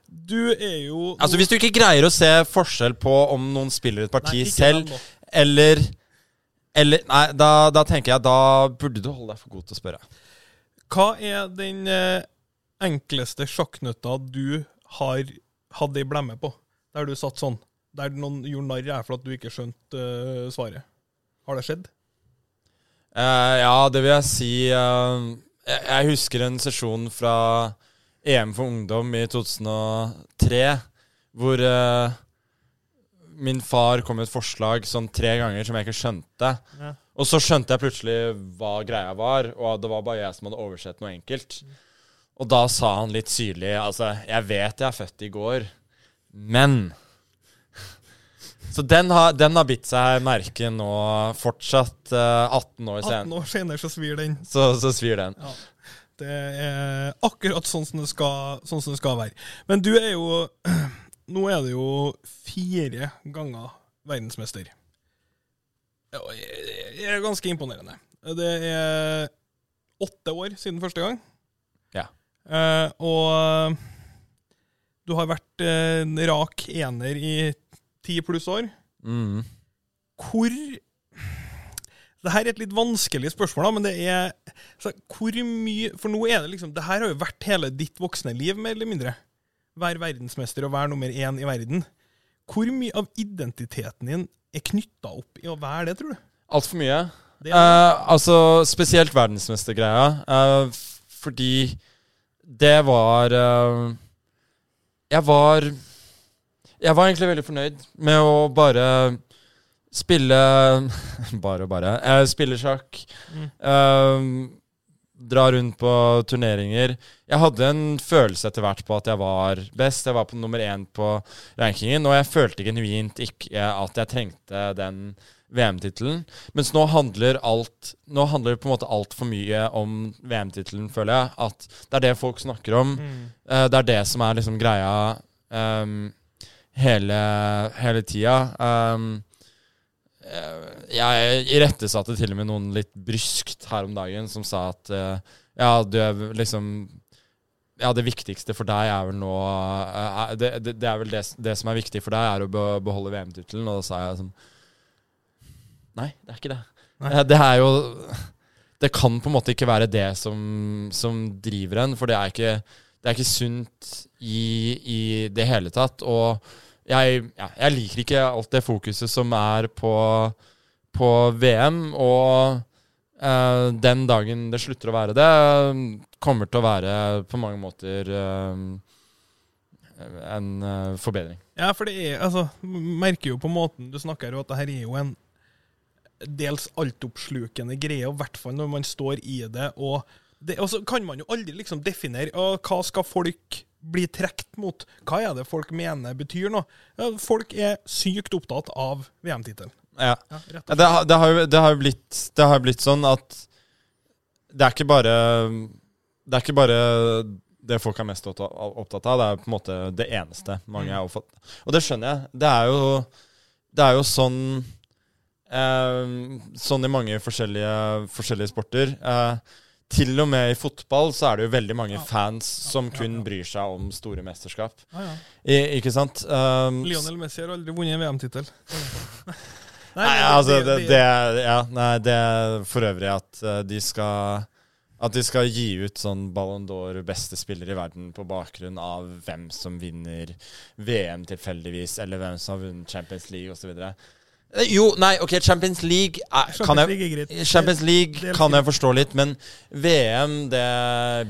[SPEAKER 1] Du er jo
[SPEAKER 2] Altså Hvis du ikke greier å se forskjell på om noen spiller et parti Nei, selv, eller eller Nei, da, da, tenker jeg da burde du holde deg for god til å spørre.
[SPEAKER 1] Hva er den eh, enkleste sjakknøtta du har hatt ei blemme på? Der du satt sånn? Der noen gjorde narr av for at du ikke skjønte uh, svaret? Har det skjedd?
[SPEAKER 2] Uh, ja, det vil jeg si Uh, jeg, jeg husker en sesjon fra EM for ungdom i 2003, hvor uh, min far kom med et forslag sånn tre ganger som jeg ikke skjønte.
[SPEAKER 1] Ja.
[SPEAKER 2] Og så skjønte jeg plutselig hva greia var, og det var bare jeg som hadde oversett noe enkelt. Og da sa han litt syrlig Altså, jeg vet jeg er født i går, men Så den har, den har bitt seg merke nå, fortsatt uh, 18 år senere.
[SPEAKER 1] 18 år senere så svir den.
[SPEAKER 2] Så, så svir den.
[SPEAKER 1] Ja. Det er akkurat sånn som det skal, sånn som det skal være. Men du er jo Nå er det jo fire ganger verdensmester. Det er ganske imponerende. Det er åtte år siden første gang.
[SPEAKER 2] Ja.
[SPEAKER 1] Eh, og du har vært eh, en rak ener i ti pluss år.
[SPEAKER 2] Mm.
[SPEAKER 1] Hvor Det her er et litt vanskelig spørsmål, da, men det er så, Hvor mye For nå er det liksom Det her har jo vært hele ditt voksne liv, mer eller mindre. Være verdensmester og være nummer én i verden. Hvor mye av identiteten din er knytta opp i å være det, tror du?
[SPEAKER 2] Altfor mye.
[SPEAKER 1] Det det.
[SPEAKER 2] Eh, altså, spesielt verdensmestergreia. eh, fordi det var eh, Jeg var Jeg var egentlig veldig fornøyd med å bare spille Bare og bare. Uh, spille sjakk.
[SPEAKER 1] Mm.
[SPEAKER 2] eh, dra rundt på turneringer. Jeg hadde en følelse etter hvert på at jeg var best. Jeg var på nummer én på rankingen, og jeg følte genuint ikke at jeg trengte den VM-tittelen. Mens nå handler alt Nå handler på en måte altfor mye om VM-tittelen, føler jeg. At det er det folk snakker om.
[SPEAKER 1] Mm.
[SPEAKER 2] Eh, det er det som er liksom greia ehm, hele, hele tida. Um, jeg irettesatte til og med noen litt bryskt her om dagen som sa at uh, ja, du er liksom Ja, det viktigste for deg er vel nå uh, det, det, det er vel det, det som er viktig for deg, er å beholde VM-tittelen. Og da sa jeg sånn Nei, det er ikke det.
[SPEAKER 1] Nei.
[SPEAKER 2] Eh, Det er jo Det kan på en måte ikke være det som, som driver en, for det er ikke, det er ikke sunt i, i det hele tatt. Og jeg, ja, jeg liker ikke alt det fokuset som er på, på VM, og eh, den dagen det slutter å være det, kommer til å være på mange måter eh, en eh, forbedring.
[SPEAKER 1] Ja, for det er Altså, merker jo på måten du snakker jo at det her er jo en dels altoppslukende greie, i hvert fall når man står i det. Og, det, og så kan man jo aldri liksom definere ah, hva skal folk bli trukket mot. Hva er det folk mener betyr noe? Folk er sykt opptatt av VM-tittelen.
[SPEAKER 2] Ja.
[SPEAKER 1] Ja,
[SPEAKER 2] Det, har- det, har jo, det, har jo blitt, det har blitt sånn at det er ikke bare Det er ikke bare det folk er mest opptatt av, det er på en måte det eneste mange er opptatt Og det skjønner jeg. Det er jo, det er jo sånn eh, Sånn i mange forskjellige, forskjellige sporter. Eh, til og med i fotball så er det jo veldig mange
[SPEAKER 1] Ja.
[SPEAKER 2] fans som
[SPEAKER 1] Ja,
[SPEAKER 2] kun
[SPEAKER 1] ja.
[SPEAKER 2] bryr seg om store mesterskap.
[SPEAKER 1] Ja, ja.
[SPEAKER 2] I, ikke sant? Um,
[SPEAKER 1] Lionel Messi har aldri vunnet en VM-tittel. Nei,
[SPEAKER 2] Nei, altså det, det, ja, nei, det er for øvrig at eh, de skal At de skal gi ut sånn Ballon d'Or beste spiller i verden på bakgrunn av hvem som vinner VM tilfeldigvis, eller hvem som har vunnet Champions League osv. Jo, nei, OK, Champions League er, kan
[SPEAKER 1] Champions
[SPEAKER 2] jeg,
[SPEAKER 1] League er.
[SPEAKER 2] Champions League kan jeg forstå litt, men VM, det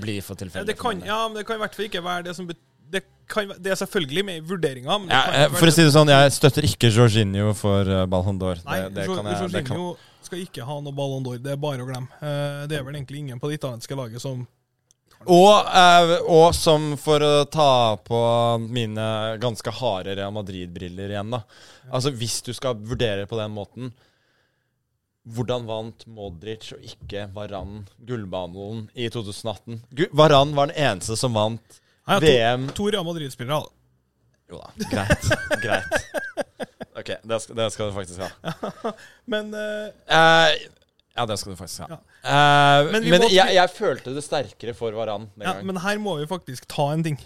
[SPEAKER 2] blir for tilfeldig.
[SPEAKER 1] det kan, ja, men det kan i hvert fall ikke være det som det, kan, det er selvfølgelig med i vurderinga,
[SPEAKER 2] Ja,
[SPEAKER 1] kan
[SPEAKER 2] eh, for å si det sånn, jeg støtter ikke Jorginho for Ballon d'Or.
[SPEAKER 1] Nei,
[SPEAKER 2] Det, det
[SPEAKER 1] Jo-
[SPEAKER 2] jeg,
[SPEAKER 1] Jorginho skal ikke ha noe Ballon d'Or. Det er bare å glemme. Eh, det er vel egentlig ingen på det italienske laget som
[SPEAKER 2] Og, eh, og som for å ta på mine ganske harde Real Madrid-briller igjen, da. Altså hvis du skal vurdere på den måten Hvordan vant Modric og ikke Varan gullbanen i 2018? Gu Varan var den eneste som vant
[SPEAKER 1] to,
[SPEAKER 2] VM
[SPEAKER 1] to Real Madrid-spillere. da.
[SPEAKER 2] Jo da, greit. greit. Ok, det skal, det skal du faktisk ha.
[SPEAKER 1] Men uh...
[SPEAKER 2] Eh, ja, det skal du faktisk ha.
[SPEAKER 1] Ja.
[SPEAKER 2] Uh,
[SPEAKER 1] Men
[SPEAKER 2] men jeg, jeg følte det sterkere for Varan den
[SPEAKER 1] ja,
[SPEAKER 2] gangen.
[SPEAKER 1] men her må vi faktisk ta en ting.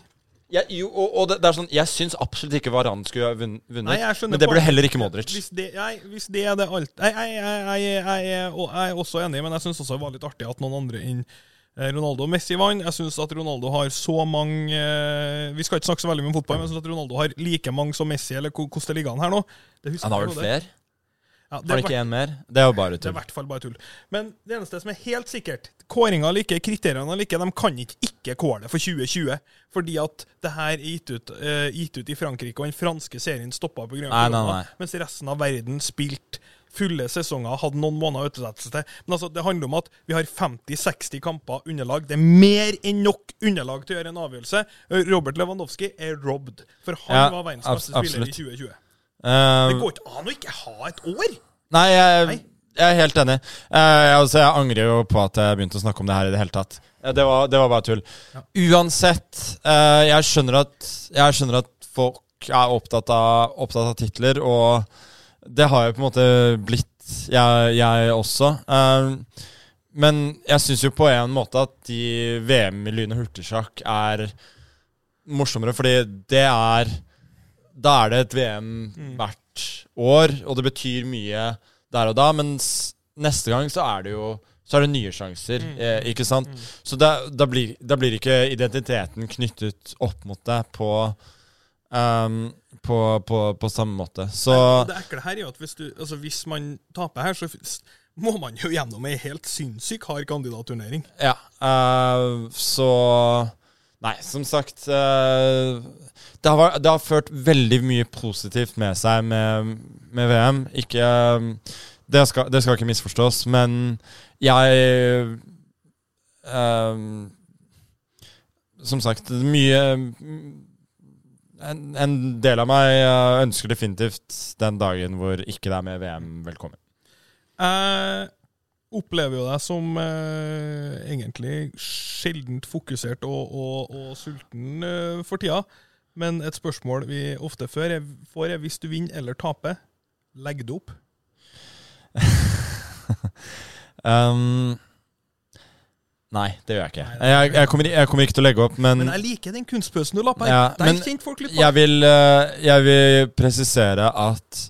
[SPEAKER 2] Jeg, jo, og, og det, det er sånn, jeg syns absolutt ikke Varan skulle ha vunnet.
[SPEAKER 1] Nei,
[SPEAKER 2] men det
[SPEAKER 1] ble
[SPEAKER 2] heller ikke Modric.
[SPEAKER 1] Hvis det, jeg, hvis det er det alt Jeg, jeg, er- også enig, men jeg syns også det var litt artig at noen andre enn eh, Ronaldo og Messi vant. Jeg syns at Ronaldo har så mange eh, Vi skal ikke snakke så veldig mye om fotball, men jeg syns at Ronaldo har like mange som Messi, eller hvordan det ligger an her nå. Det
[SPEAKER 2] Han har vel flere?
[SPEAKER 1] Ja, det
[SPEAKER 2] Har de ikke én mer? Det er jo bare tull.
[SPEAKER 1] Det er i hvert fall bare tull. Men det eneste som er helt sikkert Kåringa like, kriteriene like, de kan ikke ikke kåre det for 2020. Fordi at det her er gitt ut, uh, gitt ut i Frankrike, og den franske serien stoppa pga. Korona. Mens resten av verden spilte fulle sesonger, hadde noen måneder utsettelse til. Men altså, det handler om at vi har 50-60 kamper underlag. Det er mer enn nok underlag til å gjøre en avgjørelse. Robert Lewandowski er robbed, for han
[SPEAKER 2] Ja,
[SPEAKER 1] var verdens beste spiller i
[SPEAKER 2] absolutt.
[SPEAKER 1] 2020.
[SPEAKER 2] Eh,
[SPEAKER 1] Det går ikke an å ikke ha et år!
[SPEAKER 2] Nei, jeg,
[SPEAKER 1] Nei.
[SPEAKER 2] jeg er helt enig. Jeg, altså, jeg angrer jo på at jeg begynte å snakke om det her i det hele tatt. Eh, det, var, det var bare tull.
[SPEAKER 1] Ja.
[SPEAKER 2] Uansett, eh, jeg, skjønner at, jeg skjønner at folk er opptatt av, opptatt av titler, og det har jo på en måte blitt jeg, jeg også. Men jeg syns jo på en måte at de VM i lyn- og hurtigsjakk er morsommere, fordi det er Da er det et VM
[SPEAKER 1] Mm.
[SPEAKER 2] hvert år, og det betyr mye der og da, mens neste gang så er det jo så er det nye sjanser,
[SPEAKER 1] Mm.
[SPEAKER 2] eh, ikke sant?
[SPEAKER 1] Mm.
[SPEAKER 2] Så da, da, blir, da blir ikke identiteten knyttet opp mot deg på, um, på, på, på samme måte. Så
[SPEAKER 1] Nei, Det ekle her er jo at hvis, du, altså hvis man taper her, så må man jo gjennom ei helt sinnssykt hard kandidatturnering.
[SPEAKER 2] Ja. uh, så Nei, som sagt eh, det, har, det har ført veldig mye positivt med seg med, med VM. Ikke eh, det skal, det skal ikke misforstås, men jeg eh, Som sagt, mye en, en del av meg ønsker definitivt den dagen hvor ikke det er med VM velkommen.
[SPEAKER 1] Jeg opplever jo deg som eh, egentlig sjeldent fokusert og, og, og sulten eh, for tida. Men et spørsmål vi ofte før er, får, er hvis du vinner eller taper, legg det opp.
[SPEAKER 2] Um, nei, det gjør jeg ikke. Jeg, jeg, kommer, jeg kommer ikke til å legge opp, men,
[SPEAKER 1] Men jeg liker den kunstpausen du la på.
[SPEAKER 2] Ja,
[SPEAKER 1] Der kjente folk litt på.
[SPEAKER 2] jeg, vil, eh, jeg vil presisere at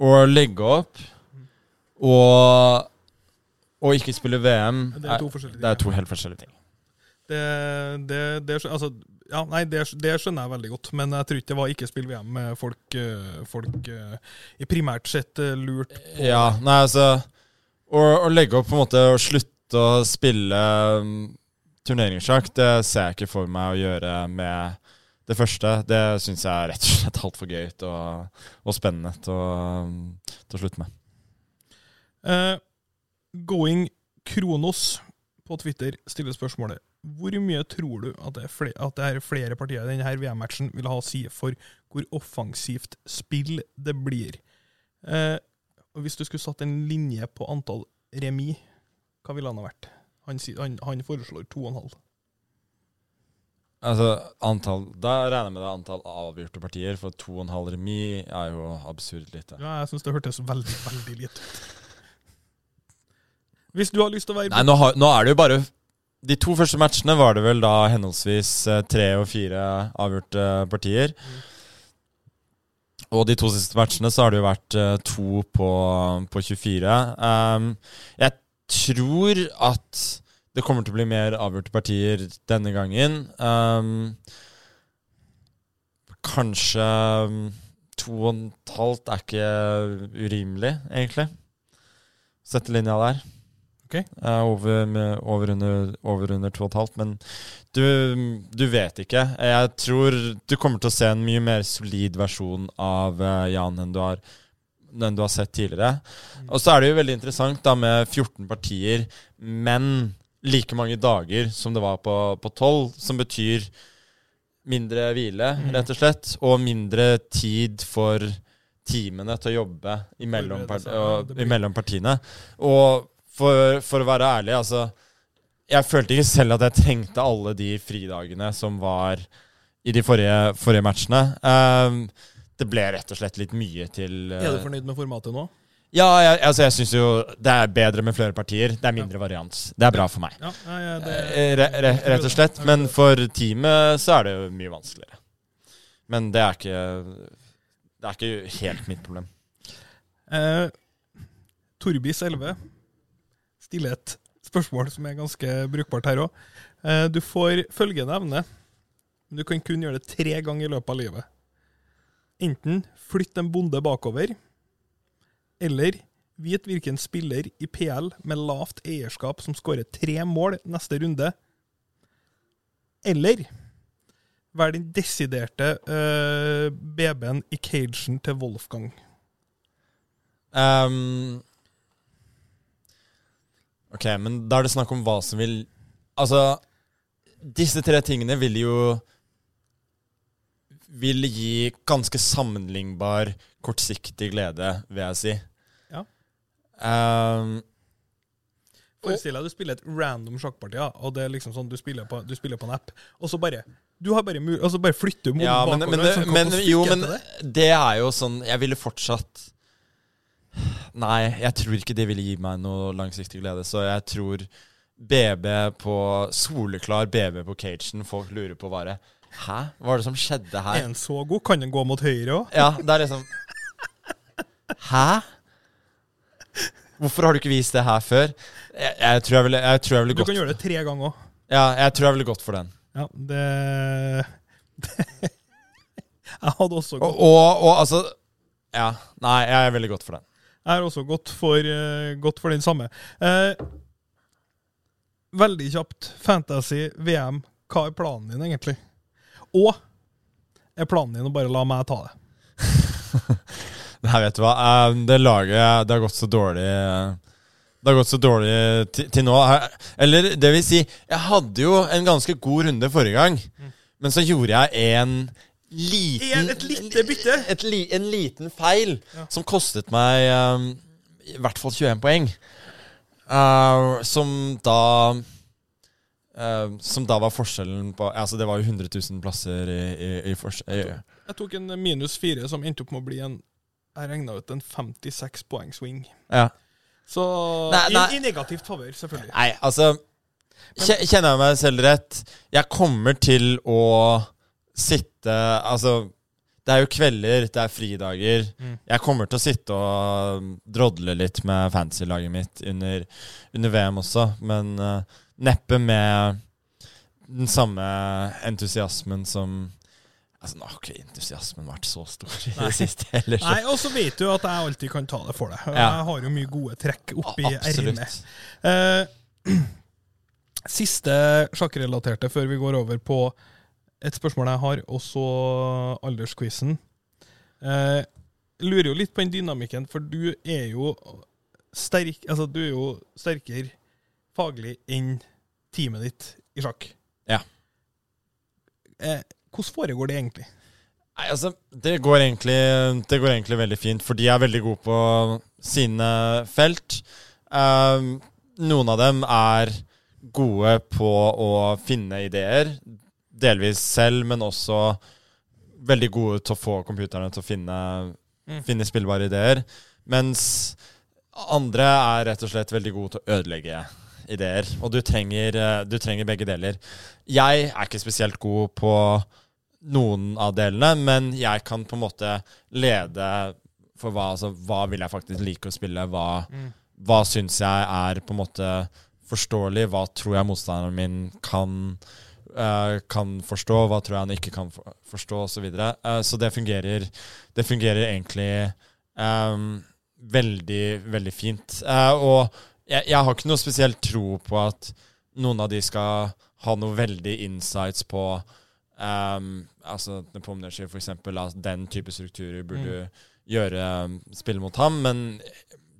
[SPEAKER 2] å legge opp og, og ikke spille VM
[SPEAKER 1] Det er to forskjellige ting.
[SPEAKER 2] det er to helt forskjellige ting.
[SPEAKER 1] Det, det, det, altså, ja, nei, det, det skjønner jeg veldig godt, men jeg tror ikke det var ikke spill VM med folk, eh, folk eh, i primært sett eh, lurt på
[SPEAKER 2] Ja, nei, altså Å, å legge opp på en måte og slutte å spille um, turneringssjakk, det ser jeg ikke for meg å gjøre med det første. Det syns jeg er rett og slett altfor gøy og, og spennende til å, um, til å slutte med.
[SPEAKER 1] Eh, Going Kronos på Twitter stiller spørsmålet Hvor mye tror du at det er flere, at det er flere partier i denne VM-matchen vil ha å si for hvor offensivt spill det blir? Eh, og hvis du skulle satt en linje på antall remis, hva ville han ha vært? Han, han, han foreslår to og en halv.
[SPEAKER 2] Altså, antall, Da regner jeg med det er antall avgjorte partier, for to og en halv remis er jo absurd lite.
[SPEAKER 1] Ja, jeg syns det hørtes veldig, veldig lite ut. Hvis du har lyst til å være
[SPEAKER 2] Nei, nå, har, nå er det jo bare De to første matchene var det vel da henholdsvis eh, tre og fire avgjorte partier. Og de to siste matchene så har det jo vært eh, to på, på 24. Um, jeg tror at det kommer til å bli mer avgjorte partier denne gangen. Um, kanskje um, to og et halvt er ikke urimelig, egentlig. Sette linja der.
[SPEAKER 1] Ok.
[SPEAKER 2] Eh, over, over, under, over under to og et halvt, men du, du vet ikke. Jeg tror du kommer til å se en mye mer solid versjon av eh, Jan enn du har enn du har sett tidligere. Og så er det jo veldig interessant da med 14 partier, men like mange dager som det var på, på 12, som betyr mindre hvile,
[SPEAKER 1] Mm.
[SPEAKER 2] rett og slett, og mindre tid for teamene til å jobbe imellom, part og, imellom partiene. Og for, for å være ærlig, altså Jeg følte ikke selv at jeg trengte alle de fridagene som var i de forrige, forrige matchene. Um, det ble rett og slett litt mye til uh,
[SPEAKER 1] Er du fornøyd med formatet nå?
[SPEAKER 2] Ja, jeg, altså jeg syns jo det er bedre med flere partier. Det er mindre varians. Det er bra for meg.
[SPEAKER 1] Ja, ja, ja, det,
[SPEAKER 2] Eh, re, re, rett og slett. Men for teamet så er det jo mye vanskeligere. Men det er ikke Det er ikke helt mitt problem.
[SPEAKER 1] Eh, Torbis 11 stiller et spørsmål som er ganske brukbart her òg. Eh, du får følgende evne, men du kan kun gjøre det tre ganger i løpet av livet. Enten flytte en bonde bakover, Eller vit hvilken spiller i PL med lavt eierskap som skårer tre mål neste runde. Eller være den desiderte uh, BB-en i cagen til Wolfgang.
[SPEAKER 2] Ehm, ok, men da er det snakk om hva som vil Altså, disse tre tingene vil jo Vil gi ganske sammenlignbar kortsiktig glede, vil jeg si.
[SPEAKER 1] Ja.
[SPEAKER 2] Um,
[SPEAKER 1] Forestill deg du spiller et random sjakkparti, ja, og det er liksom sånn du spiller på, du spiller på en app, og så bare du har bare altså bare flytter du
[SPEAKER 2] ja,
[SPEAKER 1] moden
[SPEAKER 2] men,
[SPEAKER 1] bakover.
[SPEAKER 2] men, det, men jo, men
[SPEAKER 1] det?
[SPEAKER 2] det er jo sånn Jeg ville fortsatt Nei, jeg tror ikke det ville gi meg noe langsiktig glede, så jeg tror BB på Soleklar BB på cagen. Folk lurer på bare Hæ? Hva er det som skjedde
[SPEAKER 1] Er
[SPEAKER 2] her?
[SPEAKER 1] den så god? Kan den gå mot høyre òg?
[SPEAKER 2] Ja, det er liksom Hæ? Hvorfor har du ikke vist det her før? Jeg, jeg tror jeg ville, jeg tror jeg ville
[SPEAKER 1] Du
[SPEAKER 2] gått
[SPEAKER 1] kan gjøre det tre ganger òg.
[SPEAKER 2] Ja, jeg tror jeg ville gått for den.
[SPEAKER 1] Ja, det, Jeg hadde også
[SPEAKER 2] Og,
[SPEAKER 1] gått
[SPEAKER 2] og, og altså Ja. Nei, jeg ville gått for den.
[SPEAKER 1] Jeg har også gått for, eh, gått for den samme. Eh, veldig kjapt. Fantasy, VM. Hva er planen din, egentlig? Og er planen din å bare la meg ta det?
[SPEAKER 2] Nei, vet du hva. eh, Det laget Det har gått så dårlig eh, Det har gått så dårlig til, til nå. Eller det vil si, jeg hadde jo en ganske god runde forrige gang. Men så gjorde jeg en liten
[SPEAKER 1] En- et lite bytte.
[SPEAKER 2] Et et, en liten feil
[SPEAKER 1] Ja.
[SPEAKER 2] som kostet meg um, i hvert fall 21 poeng. Uh, som da uh, Som da var forskjellen på Altså, det var jo 100 000 plasser i, i, i, forskjell. Jeg,
[SPEAKER 1] Jeg tok en minus fire som endte opp med å bli en Jeg regna ut en 56 poeng swing.
[SPEAKER 2] Ja.
[SPEAKER 1] Så
[SPEAKER 2] Nei, nei.
[SPEAKER 1] I, I negativt favør, selvfølgelig.
[SPEAKER 2] Nei, altså Kjenner jeg meg selv rett Jeg kommer til å sitte Altså Det er jo kvelder, det er fridager.
[SPEAKER 1] Mm.
[SPEAKER 2] Jeg kommer til å sitte og drodle litt med fantasy-laget mitt under, under VM også, men uh, neppe med den samme entusiasmen som Altså, Nå har ikke entusiasmen vært så stor i det siste heller.
[SPEAKER 1] Nei, Og så vet du at jeg alltid kan ta det for deg.
[SPEAKER 2] Ja.
[SPEAKER 1] Jeg har jo mye gode trekk oppi ermet.
[SPEAKER 2] Absolutt.
[SPEAKER 1] Eh, siste sjakkrelaterte før vi går over på et spørsmål jeg har, og så aldersquizen. Eh, lurer jo litt på den dynamikken, for du er jo sterk Altså, du er jo sterkere faglig enn teamet ditt i sjakk.
[SPEAKER 2] Ja.
[SPEAKER 1] Eh, hvordan foregår det egentlig?
[SPEAKER 2] Nei, altså, det går, egentlig, det går egentlig veldig fint, for de er veldig gode på sine felt. Eh, noen av dem er gode på å finne ideer, delvis selv, men også veldig gode til å få computerne til å finne,
[SPEAKER 1] Mm.
[SPEAKER 2] finne spillbare ideer. Mens andre er rett og slett veldig gode til å ødelegge ideer. Og du trenger, eh, du trenger begge deler. Jeg er ikke spesielt god på noen av delene, men jeg kan på en måte lede for hva, altså, hva vil jeg faktisk like å spille, hva, hva syns jeg er på en måte forståelig, hva tror jeg motstanderen min kan, kan forstå, hva tror jeg han ikke kan forstå, osv. Så, videre. Eh, så det fungerer, det fungerer egentlig um, veldig, veldig fint. Uh, og jeg, jeg har ikke noe spesielt tro på at noen av de skal ha noe veldig insights på um, altså Nepomniachtchi, for eksempel, at den type strukturer burde
[SPEAKER 1] Mm.
[SPEAKER 2] gjøre um, spille mot ham, men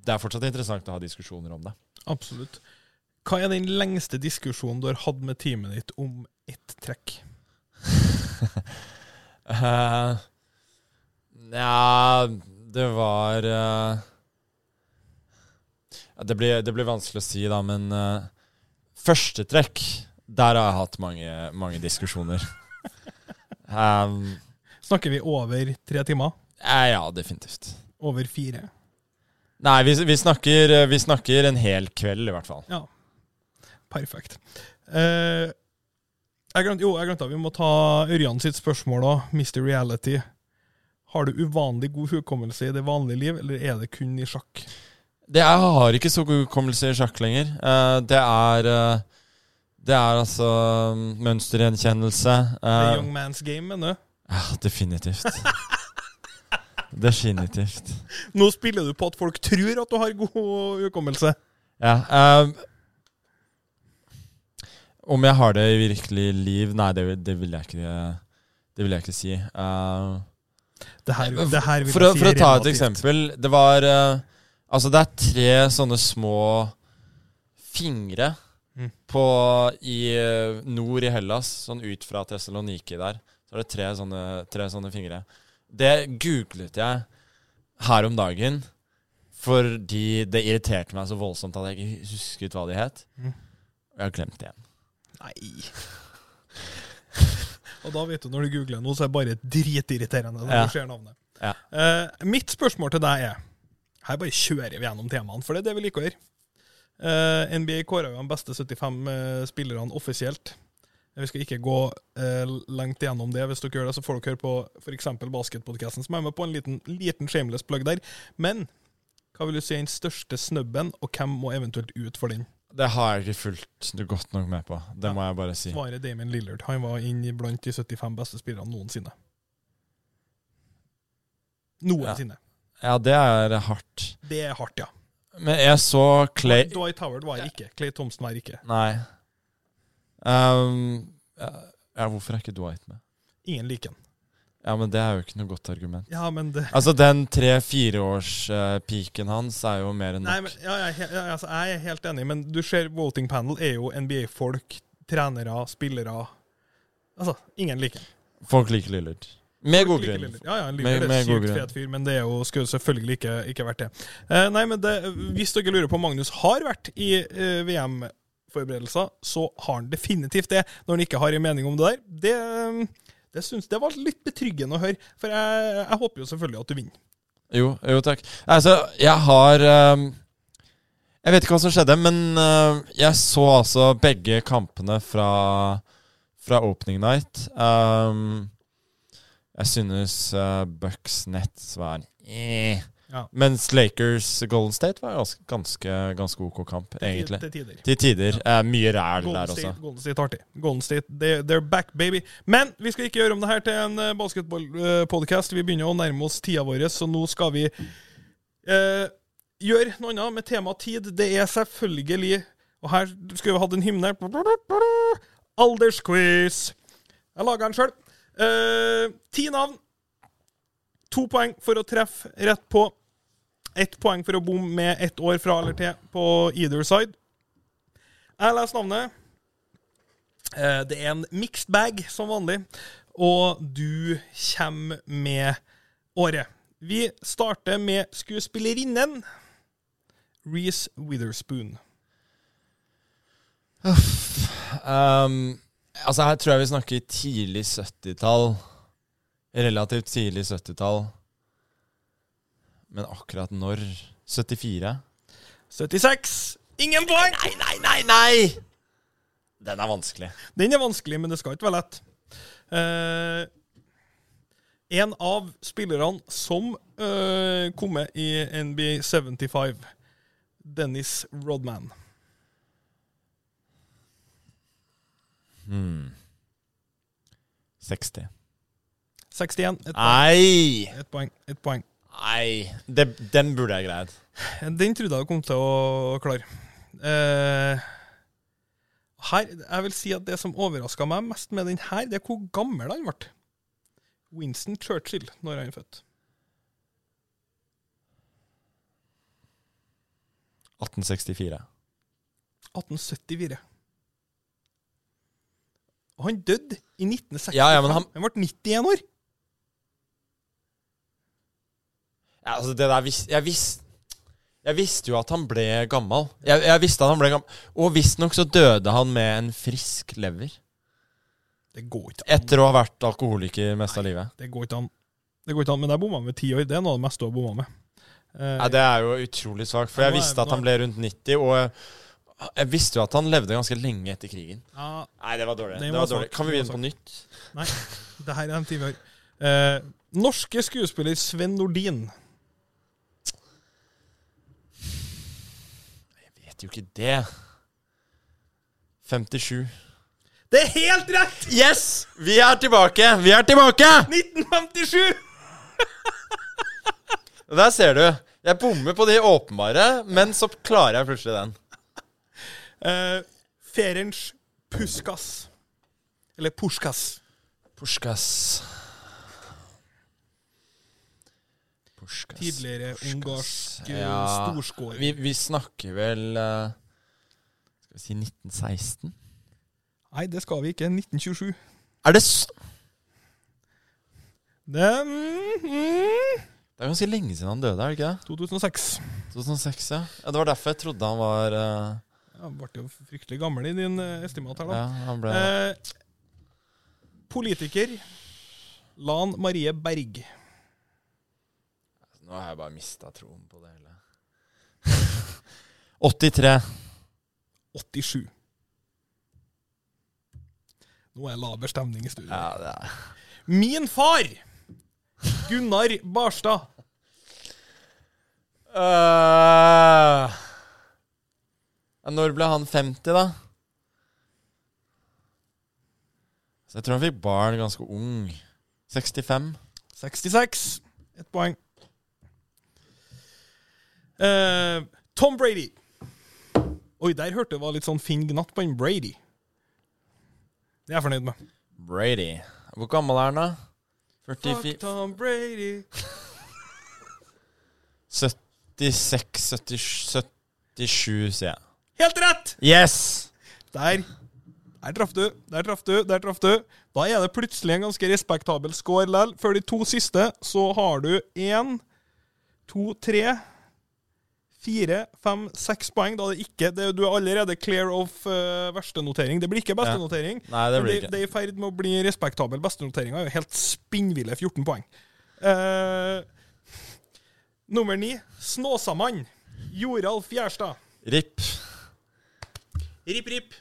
[SPEAKER 2] det er fortsatt interessant å ha diskusjoner om det.
[SPEAKER 1] Absolutt. Hva er den lengste diskusjonen du har hatt med teamet ditt om ett trekk?
[SPEAKER 2] Uh, ja, det var uh, det, blir, det blir vanskelig å si, da, men uh, første trekk, der har jeg hatt mange, mange diskusjoner. um,
[SPEAKER 1] Snakker vi over tre timer?
[SPEAKER 2] ja, definitivt.
[SPEAKER 1] Over fire?
[SPEAKER 2] Nei, vi, vi, snakker, vi snakker en hel kveld, i hvert fall.
[SPEAKER 1] Ja. Perfekt. Eh, jeg glemte, jo, jeg glemte vi må ta Ørjan sitt spørsmål òg. Mr. Reality. Har du uvanlig god hukommelse i det vanlige liv, eller er det kun i sjakk?
[SPEAKER 2] Det er, jeg har ikke så god hukommelse i sjakk lenger. Eh, det er eh, Det er altså um, mønstergjenkjennelse.
[SPEAKER 1] Er
[SPEAKER 2] Uh,
[SPEAKER 1] young man's game, mener du?
[SPEAKER 2] ja, definitivt. Definitivt.
[SPEAKER 1] Nå spiller du på at folk tror at du har god hukommelse.
[SPEAKER 2] Ja. ehm, om jeg har det i virkelig liv? Nei, det, det vil jeg ikke Det vil jeg ikke si. Uh,
[SPEAKER 1] Det her, det her vil
[SPEAKER 2] for, å, for å ta et eksempel. Det var uh, Altså, det er tre sånne små fingre
[SPEAKER 1] Mm.
[SPEAKER 2] på i eh, nord i Hellas, sånn ut fra Tessaloniki der. Så er det tre sånne, tre sånne fingre. Det googlet jeg her om dagen fordi det irriterte meg så voldsomt at jeg ikke husket hva de het.
[SPEAKER 1] Mm.
[SPEAKER 2] Og jeg har glemt det igjen.
[SPEAKER 1] Nei. Og da vet du, når du googler noe, så er det bare dritirriterende når
[SPEAKER 2] Ja.
[SPEAKER 1] du ser navnet.
[SPEAKER 2] Ja.
[SPEAKER 1] Uh, mitt spørsmål til deg er Her bare kjører vi gjennom temaene, for det er det vi liker å gjøre. Uh, NBA kårer jo de beste 75 uh, spillerne offisielt. Vi skal ikke gå uh, langt igjennom det. Hvis dere gjør det, så får dere høre på f.eks. basketpodkasten, som er med på en liten, liten shameless plug der. Men hva vil du si er den største snubben, og hvem må eventuelt ut for den?
[SPEAKER 2] Det har jeg ikke fulgt godt nok med på. Det
[SPEAKER 1] Ja.
[SPEAKER 2] må jeg bare si.
[SPEAKER 1] Svaret Damien Lillard. Han var inn i blant de 75 beste spillerne noensinne. Noensinne.
[SPEAKER 2] Ja, det er hardt.
[SPEAKER 1] Det er hardt, ja.
[SPEAKER 2] Men jeg så Clay
[SPEAKER 1] Dwight Howard var ikke. Clay Thompson var ikke.
[SPEAKER 2] Nei. Um, ja, ja, hvorfor er ikke Dwight med?
[SPEAKER 1] Ingen liker han.
[SPEAKER 2] Ja, men det er jo ikke noe godt argument.
[SPEAKER 1] Ja, men det
[SPEAKER 2] Altså, den tre-fireårs-peaken hans er jo mer enn nok.
[SPEAKER 1] Nei, men ja, jeg, ja, altså, jeg er helt enig, men du ser voting panel er jo NBA-folk, trenere, spillere Altså, ingen liker.
[SPEAKER 2] Folk liker Lillard. Med god grunn.
[SPEAKER 1] Ja, ja, Lillard
[SPEAKER 2] er
[SPEAKER 1] Sykt fet fyr, men det er jo skulle selvfølgelig ikke, ikke vært det. Uh, nei, men det, hvis dere lurer på om Magnus har vært i uh, VM-forberedelser, så har han definitivt det, når han ikke har en mening om det der. Det, det synes, det var litt betryggende å høre, for jeg, jeg håper jo selvfølgelig at du vinner.
[SPEAKER 2] Jo, jo, takk. Altså, jeg har um, Jeg vet ikke hva som skjedde, men uh, jeg så altså begge kampene fra, fra opening night. Um, jeg synes uh, Bucks Nets var eh.
[SPEAKER 1] Ja.
[SPEAKER 2] Mens Lakers Golden State var ganske, ganske, ganske ok kamp, egentlig.
[SPEAKER 1] Til tider.
[SPEAKER 2] Til tider. Eh, mye ræl
[SPEAKER 1] Golden
[SPEAKER 2] der
[SPEAKER 1] State,
[SPEAKER 2] også.
[SPEAKER 1] Golden State artig. Golden State, they, they're back, baby. Men vi skal ikke gjøre om det her til en uh, basketballpodkast. vi begynner å nærme oss tida vår, så nå skal vi eh, gjøre noe annet med tema tid. Det er selvfølgelig Og her skulle vi hatt en hymne. Aldersquiz. Jeg laga den sjøl. ti navn. To poeng for å treffe rett på. Ett poeng for å bomme med ett år fra eller til på either side. Jeg leser navnet. Eh, Det er en mixed bag, som vanlig. Og du kommer med året. Vi starter med skuespillerinnen Reece Witherspoon.
[SPEAKER 2] Um, altså Her tror jeg vi snakker tidlig 70-tall. Relativt tidlig 70-tall. Men akkurat når? 74?
[SPEAKER 1] 76. Ingen poeng!
[SPEAKER 2] Nei, nei, nei, nei! Den er vanskelig.
[SPEAKER 1] Den er vanskelig, men det skal ikke være lett. Eh, en av spillerne som uh, kom med i NBA 75, Dennis Rodman.
[SPEAKER 2] Hmm. 60.
[SPEAKER 1] 61. Ett poeng.
[SPEAKER 2] Nei!
[SPEAKER 1] Et poeng. Et poeng.
[SPEAKER 2] Nei, det, den burde jeg greid.
[SPEAKER 1] Den trodde jeg kom til å klare. Eh, her, jeg vil si at Det som overraska meg mest med den her, det er hvor gammel han ble. Winston Churchill, når han er født.
[SPEAKER 2] 1864.
[SPEAKER 1] 1874. Og han døde i 1965.
[SPEAKER 2] Ja, ja, men han-
[SPEAKER 1] han ble 91 år.
[SPEAKER 2] Ja, altså det der jeg, vis, jeg visste jo at han ble gammel. Jeg, jeg visste at han ble gammel Og visstnok så døde han med en frisk lever.
[SPEAKER 1] Det går ikke an.
[SPEAKER 2] Etter å ha vært alkoholiker mest av livet.
[SPEAKER 1] Det går ikke an. Det går ikke an, Men der bomma med ti år. Det er noe av det meste har bomma med. Eh,
[SPEAKER 2] Ja, det er jo utrolig svakt, for jeg visste at han ble rundt 90, og jeg, jeg visste jo at han levde ganske lenge etter krigen.
[SPEAKER 1] ja,
[SPEAKER 2] Nei, det var dårlig. Det
[SPEAKER 1] var
[SPEAKER 2] var dårlig. Kan vi begynne på nytt?
[SPEAKER 1] Nei, det her er en time vi. Eh, norske skuespiller Sven Nordin.
[SPEAKER 2] Vet jo ikke det. 57.
[SPEAKER 1] Det er helt rett!
[SPEAKER 2] Yes! Vi er tilbake! Vi er tilbake!
[SPEAKER 1] 1957!
[SPEAKER 2] Der ser du. Jeg bommer på de åpenbare, men så klarer jeg plutselig den.
[SPEAKER 1] Uh, Ferenc Puskas. Eller Puskas.
[SPEAKER 2] Puskas. Puskas.
[SPEAKER 1] Tidligere ungarsk eh,
[SPEAKER 2] Ja,
[SPEAKER 1] storskårer.
[SPEAKER 2] Vi, vi snakker vel eh, Skal vi si 1916?
[SPEAKER 1] Nei, det skal vi ikke. 1927.
[SPEAKER 2] Er det s
[SPEAKER 1] Det mm, mm,
[SPEAKER 2] Det er ganske lenge siden han døde, er det ikke det?
[SPEAKER 1] 2006.
[SPEAKER 2] 2006, ja. ja. Det var derfor jeg trodde han var uh...
[SPEAKER 1] Ja, Han ble jo fryktelig gammel i din uh, estimat her, da.
[SPEAKER 2] Ja, han ble
[SPEAKER 1] Eh, politiker Lan Marie Berg.
[SPEAKER 2] Nå har jeg bare mista troen på det hele. 83.
[SPEAKER 1] 87. Nå er laber stemning i studio.
[SPEAKER 2] Ja, det er
[SPEAKER 1] Min far! Gunnar Barstad.
[SPEAKER 2] Uh, Når ble han 50, da? Så jeg tror han fikk barn ganske ung. 65.
[SPEAKER 1] 66. Ett poeng. Eh, Tom Brady. Oi, der hørte jeg var litt sånn fin Gnatt på en Brady. Det er jeg fornøyd med.
[SPEAKER 2] Brady. Hvor gammel er han, da? 44
[SPEAKER 1] Fuck Tom Brady.
[SPEAKER 2] 76 77, 77, sier jeg.
[SPEAKER 1] Helt rett!
[SPEAKER 2] Yes!
[SPEAKER 1] Der. Der traff du, der traff du, der traff du. Da er det plutselig en ganske respektabel score likevel. Før de to siste så har du én, to, tre, fire, fem, seks poeng. Da det ikke det, Du er allerede clear of uh, verstenotering. Det blir ikke bestenotering.
[SPEAKER 2] Nei, det blir ikke.
[SPEAKER 1] det er i ferd med å bli respektabel. Bestenoteringa er jo helt spinnville 14 poeng. Uh, nummer ni, Snåsamann. Joralf Gjerstad.
[SPEAKER 2] RIP.
[SPEAKER 1] Rip, rip.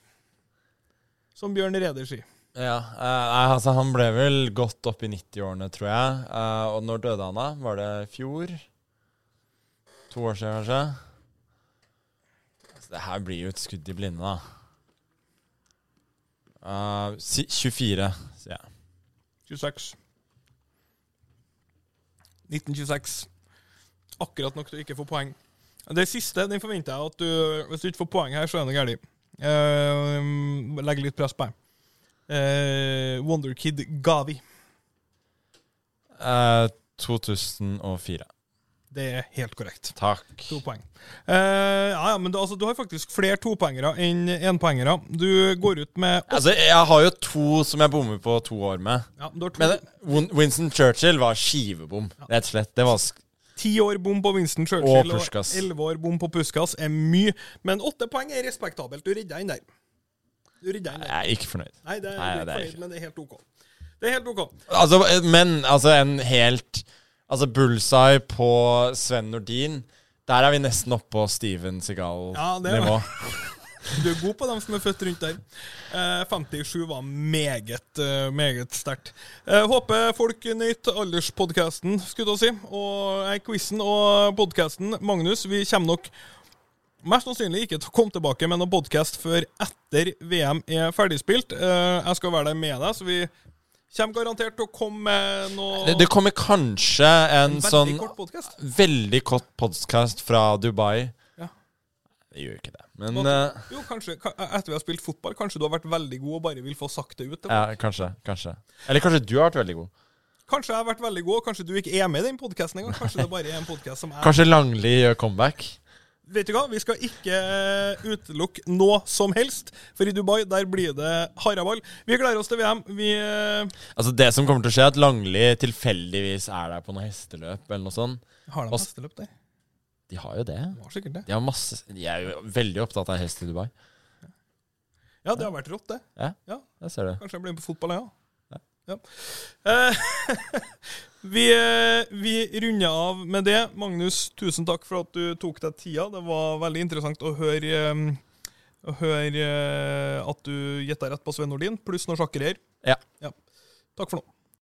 [SPEAKER 1] Som Bjørn Reder sier.
[SPEAKER 2] Ja, eh, altså Han ble vel godt opp i 90-årene, tror jeg. Eh, og når døde han, da? Var det i fjor? To år siden, kanskje? Altså, det her blir jo et skudd i blinde, da. Uh, si, 24, sier jeg.
[SPEAKER 1] 26. 1926. Akkurat nok til å ikke få poeng. Det siste den forventer jeg at du Hvis du ikke får poeng her, så er det galt. Uh, legger litt press på deg. Uh, Wonderkid Gavi.
[SPEAKER 2] Uh, 2004.
[SPEAKER 1] Det er helt korrekt.
[SPEAKER 2] Takk.
[SPEAKER 1] To poeng. Eh, ja, ja, men du, altså, du har faktisk flere topoengere enn énpoengere. Du går ut med åtte-
[SPEAKER 2] Altså, Jeg har jo to som jeg bommer på to år med.
[SPEAKER 1] ja, du har to,
[SPEAKER 2] Men Win- Winston Churchill var skivebom, rett og slett. Det var sk
[SPEAKER 1] Ti år bom på Winston
[SPEAKER 2] Og
[SPEAKER 1] Churchill og
[SPEAKER 2] Puskas.
[SPEAKER 1] elleve år bom på Puskas er mye. Men åtte poeng er respektabelt. Du redda inn der. Du redda inn
[SPEAKER 2] Jeg er ikke fornøyd.
[SPEAKER 1] Nei, det er,
[SPEAKER 2] Nei,
[SPEAKER 1] du er
[SPEAKER 2] det er
[SPEAKER 1] fornøyd,
[SPEAKER 2] ikke.
[SPEAKER 1] men det er helt OK. Det er helt OK.
[SPEAKER 2] Altså, men altså en helt Altså bullseye på Sven Nordin. Der er vi nesten oppe på Steven
[SPEAKER 1] Segal-nivå.
[SPEAKER 2] Ja.
[SPEAKER 1] Du er god på dem som er født rundt der. Eh, 57 var meget, eh, meget sterkt. Eh, håper folk nøt alderspodkasten, skulle jeg si. Og eh, quizen og podkasten. Magnus, vi kommer nok mest sannsynlig ikke til å komme tilbake med noen podkast før etter VM er ferdigspilt. Eh, jeg skal være der med deg, så vi kommer garantert til å komme med noe
[SPEAKER 2] Det, det kommer kanskje en,
[SPEAKER 1] veldig
[SPEAKER 2] sånn
[SPEAKER 1] kort podcast.
[SPEAKER 2] veldig kort podkast fra Dubai.
[SPEAKER 1] Ja.
[SPEAKER 2] Det gjør ikke det. Men
[SPEAKER 1] Nå,
[SPEAKER 2] eh,
[SPEAKER 1] Jo, kanskje, ka- etter vi har spilt fotball, kanskje du har vært veldig god og bare vil få sagt det ut.
[SPEAKER 2] ja, kanskje. Kanskje. Eller kanskje du har vært veldig god.
[SPEAKER 1] Kanskje jeg har vært veldig god, og kanskje du ikke er med i den podkasten engang. Kanskje det bare er en podkast som er
[SPEAKER 2] Kanskje Langli gjør comeback.
[SPEAKER 1] Vet du hva, vi skal ikke eh, utelukke noe som helst, for i Dubai der blir det haraball. Vi gleder oss til VM. Vi eh,
[SPEAKER 2] Altså Det som kommer til å skje, er at Langli tilfeldigvis er der på noe hesteløp eller noe sånt.
[SPEAKER 1] har de hesteløp der.
[SPEAKER 2] De har jo det.
[SPEAKER 1] De, det.
[SPEAKER 2] De har masse De er jo veldig opptatt av hest i Dubai.
[SPEAKER 1] Ja, det har vært rått, det.
[SPEAKER 2] Ja,
[SPEAKER 1] Ja.
[SPEAKER 2] Jeg ser det.
[SPEAKER 1] Kanskje jeg blir med på fotball, jeg òg. Ja. Eh, vi, eh, vi runder av med det. Magnus, tusen takk for at du tok deg tida. Det var veldig interessant å høre, eh, å høre eh, at du gjetta rett på Svein Nordin, pluss noen sjakkerier.
[SPEAKER 2] Ja.
[SPEAKER 1] Takk for nå.